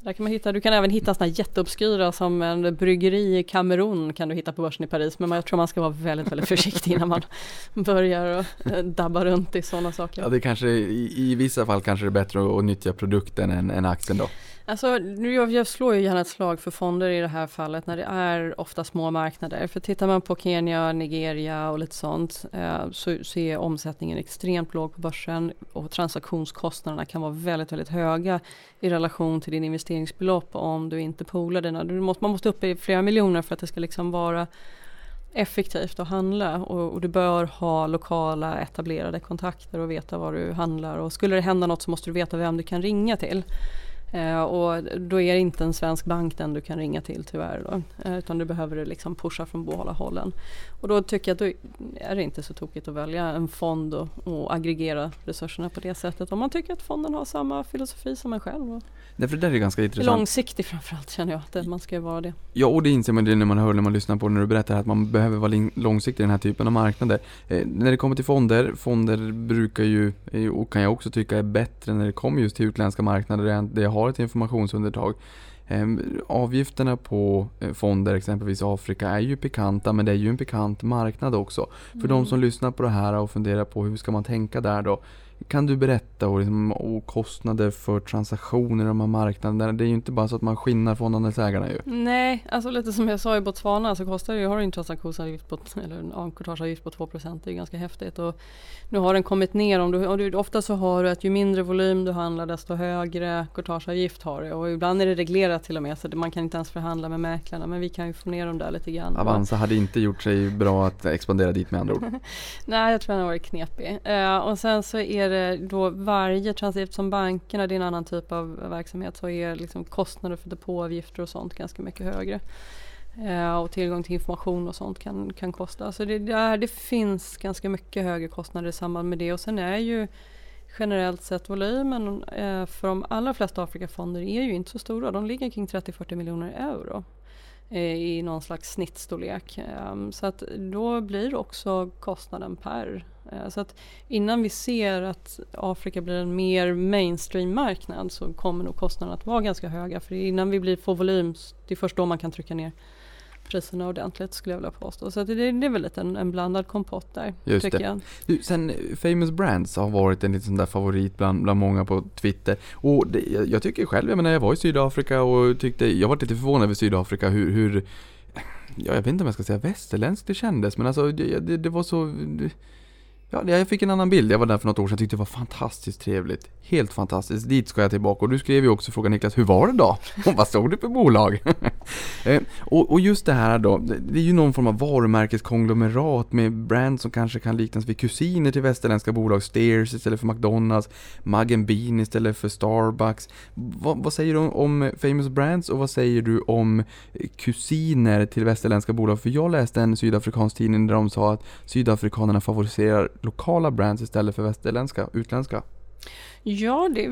Där kan man hitta, du kan även hitta sådana jätteobskyra som en bryggeri i Kamerun kan du hitta på börsen i Paris. Men jag tror man ska vara väldigt, väldigt försiktig innan man *laughs* börjar och eh, dabba runt i sådana saker. Ja, det kanske i, i vissa fall kanske det är bättre att, att nyttja produkten än, än aktien då. Alltså, jag, jag slår ju gärna ett slag för fonder i det här fallet när det är ofta små marknader. För tittar man på Kenya, Nigeria och lite sånt eh, så, så är omsättningen extremt låg på börsen och transaktionskostnaderna kan vara väldigt, väldigt höga i relation till din investeringsbelopp om du inte poolar dina. Du måste, man måste upp i flera miljoner för att det ska liksom vara effektivt att handla och, och, du bör ha lokala etablerade kontakter och veta var du handlar och skulle det hända något så måste du veta vem du kan ringa till. Eh, och då är det inte en svensk bank den du kan ringa till tyvärr då, eh, utan du behöver liksom pusha från båda hållen. Och då tycker jag att då är det inte så tokigt att välja en fond och, och aggregera resurserna på det sättet om man tycker att fonden har samma filosofi som en själv. Nej, för det är ganska intressant. långsiktig framförallt känner jag att man ska vara det. Ja, och det inser man det när man hör när man lyssnar på när du berättar att man behöver vara långsiktig i den här typen av marknader. Eh, när det kommer till fonder, fonder brukar ju, eh, och kan jag också tycka är bättre när det kommer just till utländska marknader jag- där jag har ett informationsundertag. Eh, avgifterna på eh, fonder, exempelvis Afrika, är ju pikanta, men det är ju en pikant marknad också. För de som lyssnar på det här och funderar på hur ska man tänka där då? Kan du berätta och, liksom, och kostnader för transaktioner i de här marknaderna? Det är ju inte bara så att man skinnar fondandelsägarna ju. Nej, alltså lite som jag sa i Botswana så kostar det ju, har en transaktionsavgift på, eller en encourageavgift på 2% Det är ganska häftigt. Och nu har den kommit ner. Om du, och du, ofta så har du att ju mindre volym du handlar desto högre courtageavgift har du. Och ibland är det reglerat till och med så man kan inte ens förhandla med mäklarna. Men vi kan ju få ner dem där lite grann. Avanza hade inte gjort sig bra att expandera dit med andra ord. *laughs* Nej, jag tror den har varit knepig. Eh, och sen så är det då varje transaktion som bankerna, det är en annan typ av verksamhet, så är liksom kostnader för depåavgifter och sånt ganska mycket högre. Eh, och tillgång till information och sånt kan, kan kosta. Så det, där, det finns ganska mycket högre kostnader i samband med det. Och sen är ju generellt sett volymen eh, för de allra flesta Afrikafonder är ju inte så stora. De ligger kring 30-40 miljoner euro eh, i någon slags snittstorlek. Eh, så att då blir också kostnaden per. Eh, så att innan vi ser att Afrika blir en mer mainstream-marknad så kommer nog kostnaderna att vara ganska höga. För innan vi blir, får volym, det är först då man kan trycka ner priserna ordentligt skulle jag vilja påstå. Så det, det är väl lite en, en blandad kompott där. Just tycker det. Jag. Du, sen eh, Famous Brands har varit en liten sån där favorit bland, bland många på Twitter. Och det, jag, jag tycker själv, jag menar jag var i Sydafrika och tyckte, jag var lite förvånad över Sydafrika hur, hur ja, jag vet inte om jag ska säga västerländskt det kändes, men alltså det, det, det var så Ja, jag fick en annan bild. Jag var där för något år sedan. och tyckte det var fantastiskt trevligt. Helt fantastiskt. Dit ska jag tillbaka. Och du skrev ju också frågan Niklas, hur var det då? *laughs* Och vad stod det för bolag? *laughs* Eh, och, och just det här då, det är ju någon form av varumärkeskonglomerat med brand som kanske kan liknas vid kusiner till västerländska bolag. Steers istället för McDonalds, Mug Bean istället för Starbucks. Vad, vad säger du om, Famous Brands och vad säger du om eh, kusiner till västerländska bolag? För jag läste en sydafrikansk tidning där de sa att sydafrikanerna favoriserar lokala brands istället för västerländska, utländska. Ja, det,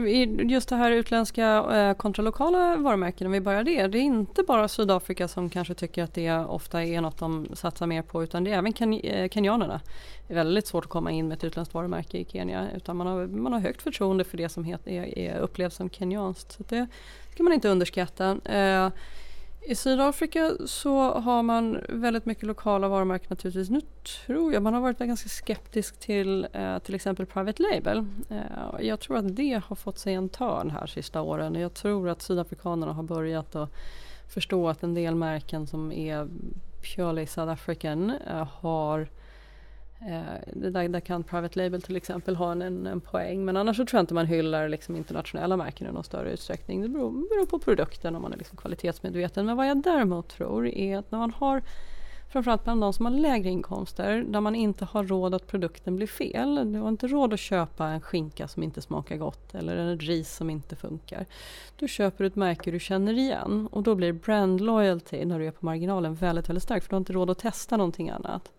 just det här utländska eh, kontra lokala varumärken, om vi börjar det. Det är inte bara Sydafrika som kanske tycker att det ofta är något de satsar mer på utan det är även ken, eh, kenyanerna. Det är väldigt svårt att komma in med ett utländskt varumärke i Kenya utan man har, man har högt förtroende för det som heter, är, är, upplevs som kenyanskt. Så det ska man inte underskatta. Eh, i Sydafrika så har man väldigt mycket lokala varumärken naturligtvis. Nu tror jag man har varit ganska skeptisk till eh, till exempel Private Label. Eh, jag tror att det har fått sig en törn här sista åren. Jag tror att sydafrikanerna har börjat att förstå att en del märken som är purely South African eh, har Eh, där, där kan Private Label till exempel ha en, en, en poäng. Men annars så tror jag inte man hyllar liksom internationella märken i någon större utsträckning. Det beror, beror på produkten om man är liksom kvalitetsmedveten. Men vad jag däremot tror är att när man har framförallt bland de som har lägre inkomster där man inte har råd att produkten blir fel. Du har inte råd att köpa en skinka som inte smakar gott eller en ris som inte funkar. Då köper du ett märke du känner igen och då blir brand loyalty när du är på marginalen väldigt, väldigt stark för du har inte råd att testa någonting annat.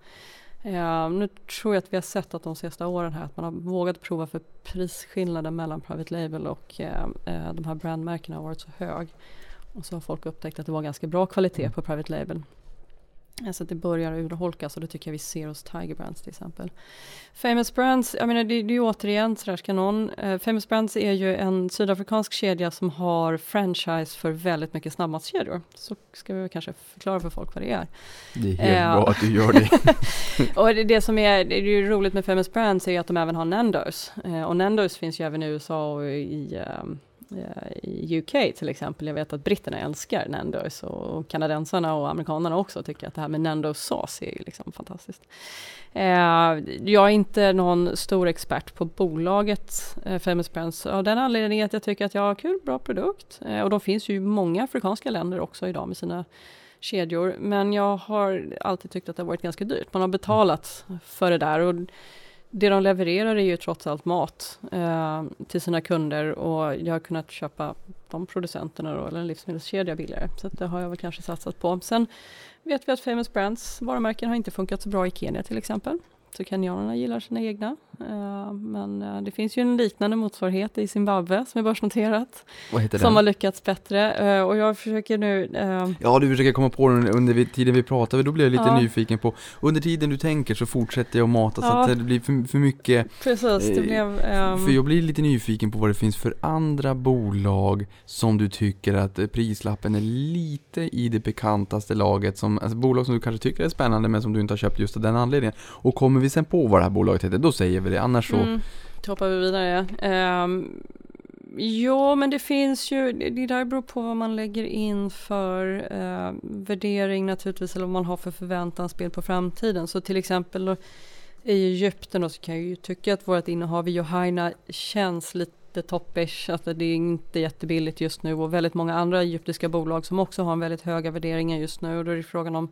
Nu tror jag att vi har sett att de senaste åren här att man har vågat prova för prisskillnaden mellan private label och eh, eh, de här brandmärkena har varit så hög. Och så har folk upptäckt att det var ganska bra kvalitet på private label. Så att det börjar urholkas och det tycker jag vi ser hos Tiger Brands till exempel. Famous Brands, jag menar det, det är ju återigen sådär ska någon, eh, Famous Brands är ju en sydafrikansk kedja som har franchise för väldigt mycket snabbmatskedjor. Så ska vi kanske förklara för folk vad det är. Det är helt eh, bra att du gör det. *laughs* och det, det, som är, det är ju roligt med Famous Brands är att de även har Nandos. Eh, och Nandos finns ju även i USA och i um, Eh, i UK till exempel. Jag vet att britterna älskar Nandos och kanadensarna och amerikanerna också tycker att det här med Nandos sås är liksom fantastiskt. Eh, jag är inte någon stor expert på bolaget eh, Famous Brands av den anledningen att jag tycker att jag har kul, bra produkt. och de finns ju i många afrikanska länder också idag med sina kedjor. Men jag har alltid tyckt att det har varit ganska dyrt. Man har betalat för det där. Och det de levererar är ju trots allt mat eh, till sina kunder och jag har kunnat köpa de producenterna då, eller en livsmedelskedja billigare. Så det har jag väl kanske satsat på. Sen vet vi att Famous Brands varumärken har inte funkat så bra i Kenya till exempel. Så kenyanerna gillar sina egna. Uh, men uh, det finns ju en liknande motsvarighet i Zimbabwe som är börsnoterat. Som har lyckats bättre. Uh, och jag försöker nu... Ja, du försöker komma på den under tiden vi pratar, då blir jag lite Ja. nyfiken på Under tiden du tänker så fortsätter jag att mata så Ja. att det blir för, för mycket Precis, det Eh, blev... ehm, För jag blir lite nyfiken på vad det finns för andra bolag som du tycker att eh, prislappen är lite i det bekantaste laget som, alltså bolag som du kanske tycker är spännande men som du inte har köpt just av den anledningen. Och kommer vi sen på vad det här bolaget heter, då säger vi det, annars så Mm, då hoppar vi vidare. Um, ja, ehm, men det finns ju, det där beror på vad man lägger in för uh, värdering naturligtvis, eller vad man har för förväntansbild på framtiden. Så till exempel i Egypten då, så kan jag ju tycka att vårt innehav i Johaina känns lite toppish, att det är inte jättebilligt just nu och väldigt många andra egyptiska bolag som också har en väldigt höga värderingar just nu och då är det frågan om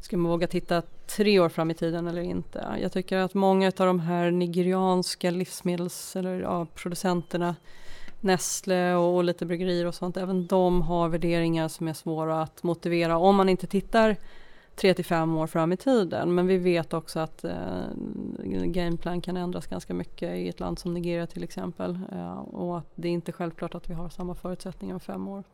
Ska man våga titta tre år fram i tiden eller inte? Jag tycker att många av de här nigerianska livsmedels eller ja, producenterna Nestle och, och lite bryggerier och sånt, även de har värderingar som är svåra att motivera om man inte tittar tre till fem år fram i tiden. Men vi vet också att eh, gameplan kan ändras ganska mycket i ett land som Nigeria till exempel. Eh, och att det är inte självklart att vi har samma förutsättningar om fem år.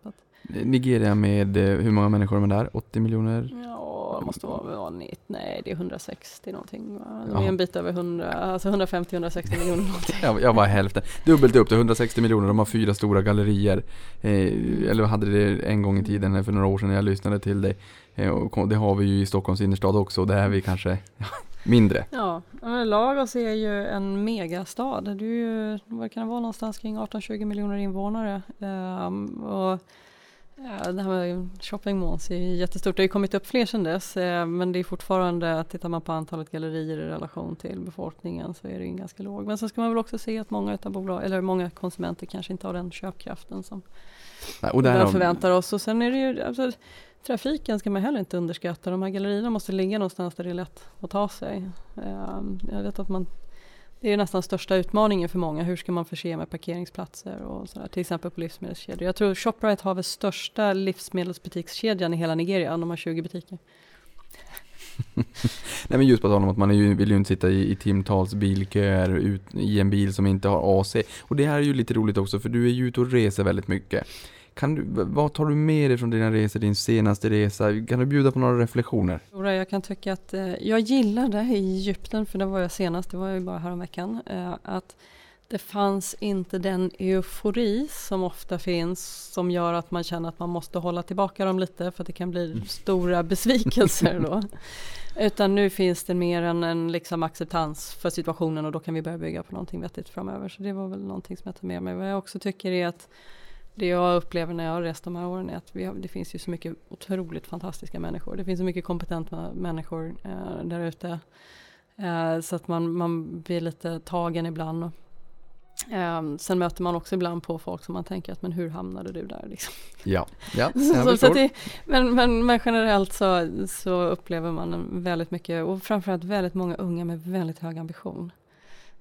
Nigeria med, eh, hur många människor är man där? 80 miljoner? Ja, det måste vara, ni- nej det är 160 någonting. Va? Det är en bit över 100, alltså 150-160 miljoner någonting. *laughs* Jag, jag var hälften. Dubbelt upp till 160 miljoner, de har fyra stora gallerier. Eh, eller hade det en gång i tiden, för några år sedan när jag lyssnade till dig. Eh, det har vi ju i Stockholms innerstad också, där är vi kanske *laughs* mindre. Ja, men Lagos är ju en megastad. Det är ju, vad kan det vara någonstans kring 18-20 miljoner invånare. Ehm, och ja, det här med shopping malls är jättestort. Det har ju kommit upp fler sedan dess. eh, men det är fortfarande, tittar man på antalet gallerier i relation till befolkningen så är det ju ganska låg. Men sen ska man väl också se att många utav bolag, eller många konsumenter kanske inte har den köpkraften som Nej, Och där förväntar oss. Och sen är det ju, alltså, trafiken ska man heller inte underskatta. De här gallerierna måste ligga någonstans där det är lätt att ta sig. Ehm, jag vet att man, det är nästan största utmaningen för många. Hur ska man förse med parkeringsplatser och sådär. Till exempel på livsmedelskedjor. Jag tror Shoprite har väl största livsmedelsbutikskedjan i hela Nigeria. De har 20 butiker. *laughs* nej men just på tal om att man ju, vill ju inte sitta i, i timtals bilköer ut, i en bil som inte har AC. Och det här är ju lite roligt också, för du är ju ute och reser väldigt mycket. Kan du, vad tar du med dig från dina resor, din senaste resa? Kan du bjuda på några reflektioner? Jag kan tycka att eh, jag gillade i Egypten, för det var jag senast, det var ju bara häromveckan, eh, att det fanns inte den eufori som ofta finns som gör att man känner att man måste hålla tillbaka dem lite för att det kan bli stora besvikelser då. *laughs* Utan nu finns det mer en, en liksom acceptans för situationen och då kan vi börja bygga på någonting vettigt framöver. Så det var väl någonting som jag tar med mig. Vad jag också tycker är att det jag upplever när jag har rest de här åren är att vi har, det finns ju så mycket otroligt fantastiska människor. Det finns så mycket kompetenta människor eh, där ute. Eh, så att man, man blir lite tagen ibland. Och, eh, sen möter man också ibland på folk som man tänker att men hur hamnade du där? Liksom. Ja, ja, *laughs* Så, så det, men, men, men generellt så, så upplever man väldigt mycket och framförallt väldigt många unga med väldigt hög ambition.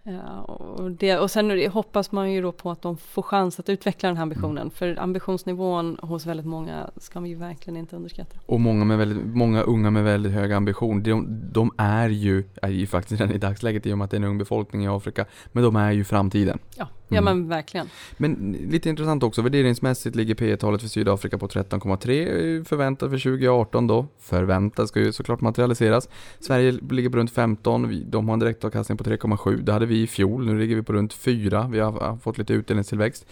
Ja, och, det, och sen hoppas man ju då på att de får chans att utveckla den här ambitionen. För ambitionsnivån hos väldigt många ska vi ju verkligen inte underskatta. Och många, med väldigt, många unga med väldigt hög ambition, de, de är ju, är ju faktiskt redan i dagsläget i och med att det är en ung befolkning i Afrika, men de är ju framtiden. Ja, ja Mm. men verkligen. Men lite intressant också, värderingsmässigt ligger P talet för Sydafrika på 13,3 förväntat för 2018 då. Förväntat ska ju såklart materialiseras. Sverige ligger på runt 15, vi, de har en direktavkastning på 3,7. Det hade vi i fjol, nu ligger vi på runt 4. Vi har, har fått lite utdelningstillväxt.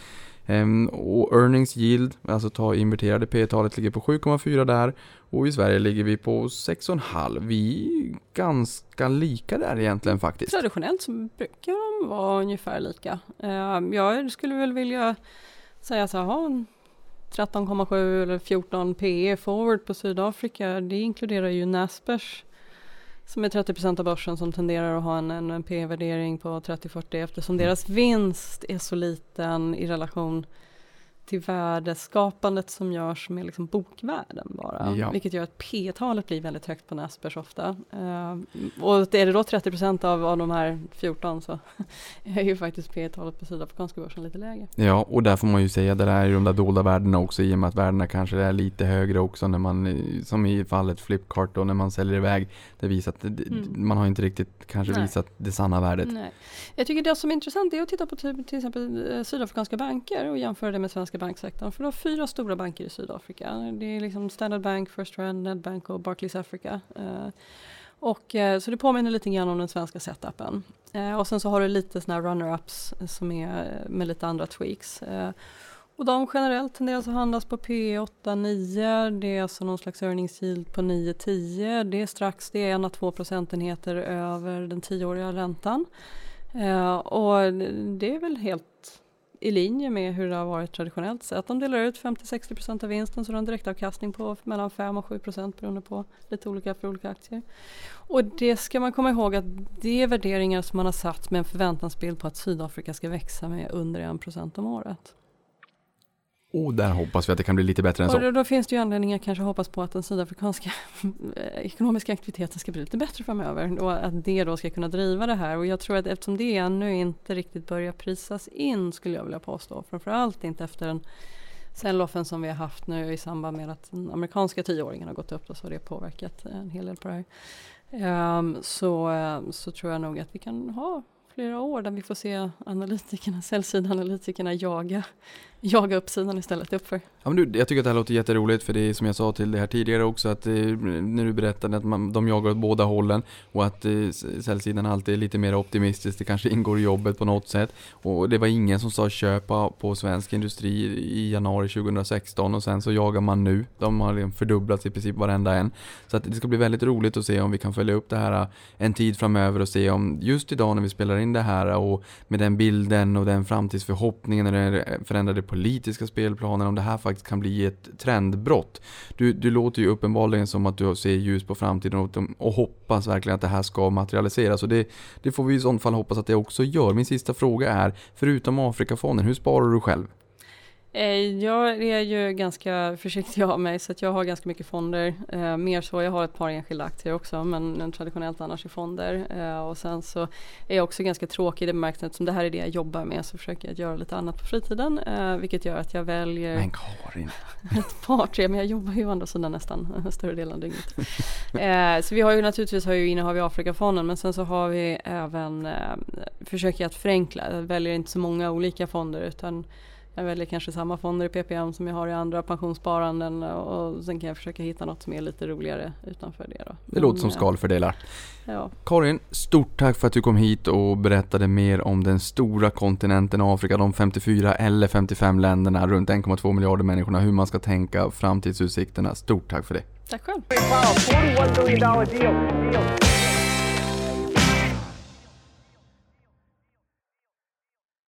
Ehm, och earnings yield, alltså ta inverterade P-talet, ligger på 7,4 där. Och i Sverige ligger vi på 6,5. Vi är ganska lika där egentligen faktiskt. Traditionellt så brukar de vara ungefär lika. Ehm, jag skulle väl vilja säga så här, 13,7 eller 14 PE forward på Sydafrika. Det inkluderar ju Naspers som är 30% av börsen som tenderar att ha en, en P-värdering på 30-40 eftersom deras vinst är så liten i relation till värdeskapandet som görs med liksom bokvärden bara. Ja. Vilket gör att P-talet blir väldigt högt på Naspers ofta. Uh, och är det då 30 av, av de här 14 så *laughs* är ju faktiskt P-talet på sydafrikanska börsen lite lägre. Ja, och där får man ju säga det där är ju de där dolda värdena också i och med att värdena kanske är lite högre också när man, som i fallet Flipkart då när man säljer iväg. Det visar att mm. man har inte riktigt kanske Nej. visat det sanna värdet. Nej. Jag tycker det som är intressant är att titta på typ, till exempel eh, sydafrikanska banker och jämföra det med svenska banksektorn. För du har fyra stora banker i Sydafrika. Det är liksom Standard Bank, First Rand, Nedbank och Barclays Africa. Eh, och, eh, så det påminner lite grann om den svenska setupen. Eh, och sen så har du lite såna här runner-ups som är med lite andra tweaks. Och de generellt tenderar att handlas på P8-9, det är alltså någon slags earnings yield på 9-10. Det är strax, det är 1-2 procentenheter över den tioåriga räntan. Eh, och det är väl helt i linje med hur det har varit traditionellt sett. De delar ut 50-60% av vinsten så de har en direktavkastning på mellan 5 och 7% beroende på lite olika för olika aktier. Och det ska man komma ihåg att det är värderingar som man har satt med en förväntansbild på att Sydafrika ska växa med under 1% om året. Och där hoppas vi att det kan bli lite bättre än så. Och då, då finns det ju anledning att kanske hoppas på att den sydafrikanska eh, ekonomiska aktiviteten ska bli lite bättre framöver och att det då ska kunna driva det här. Och jag tror att eftersom det ännu inte riktigt börjar prisas in skulle jag vilja påstå, framförallt inte efter den sell-offen som vi har haft nu i samband med att den amerikanska tioåringen har gått upp och så har det påverkat eh, en hel del på det här. Um, så, eh, så tror jag nog att vi kan ha flera år där vi får se analytikerna, säljsidaanalytikerna jaga, jaga uppsidan istället uppför. Ja, men du, jag tycker att det här låter jätteroligt för det är som jag sa till det här tidigare också att eh, när du berättade att man, de jagar åt båda hållen och att eh, säljsidan alltid är lite mer optimistisk, det kanske ingår i jobbet på något sätt. Och det var ingen som sa köpa på svensk industri i januari 2016 och sen så jagar man nu. De har liksom fördubblats i princip varenda en. Så att det ska bli väldigt roligt att se om vi kan följa upp det här eh, en tid framöver och se om just idag när vi spelar in det här och med den bilden och den framtidsförhoppningen och den förändrade politiska spelplanen om det här faktiskt kan bli ett trendbrott. Du, du låter ju uppenbarligen som att du ser ljus på framtiden och, och hoppas verkligen att det här ska materialiseras och det, det får vi i sånt fall hoppas att det också gör. Min sista fråga är, förutom Afrikafonden, hur sparar du själv? Eh, jag är ju ganska försiktig av mig så att jag har ganska mycket fonder. Eh, mer så, jag har ett par enskilda aktier också men traditionellt annars i fonder. Eh, och sen så är jag också ganska tråkig i det bemärkelsen som det här är det jag jobbar med så försöker jag göra lite annat på fritiden. Eh, vilket gör att jag väljer Men Karin! *laughs* ett par, tre, men jag jobbar ju å andra sidan nästan *laughs* större delen av dygnet. Eh, så vi har ju naturligtvis har ju innehav i Afrikafonden men sen så har vi även, eh, försöker jag att förenkla, jag väljer inte så många olika fonder utan jag väljer kanske samma fonder i PPM som jag har i andra pensionssparanden och sen kan jag försöka hitta något som är lite roligare utanför det. Då. Det låter som skalfördelar. Ja. Karin, stort tack för att du kom hit och berättade mer om den stora kontinenten Afrika, de 54 eller 55 länderna, runt 1,2 miljarder människorna, hur man ska tänka framtidsutsikterna. Stort tack för det. Tack själv.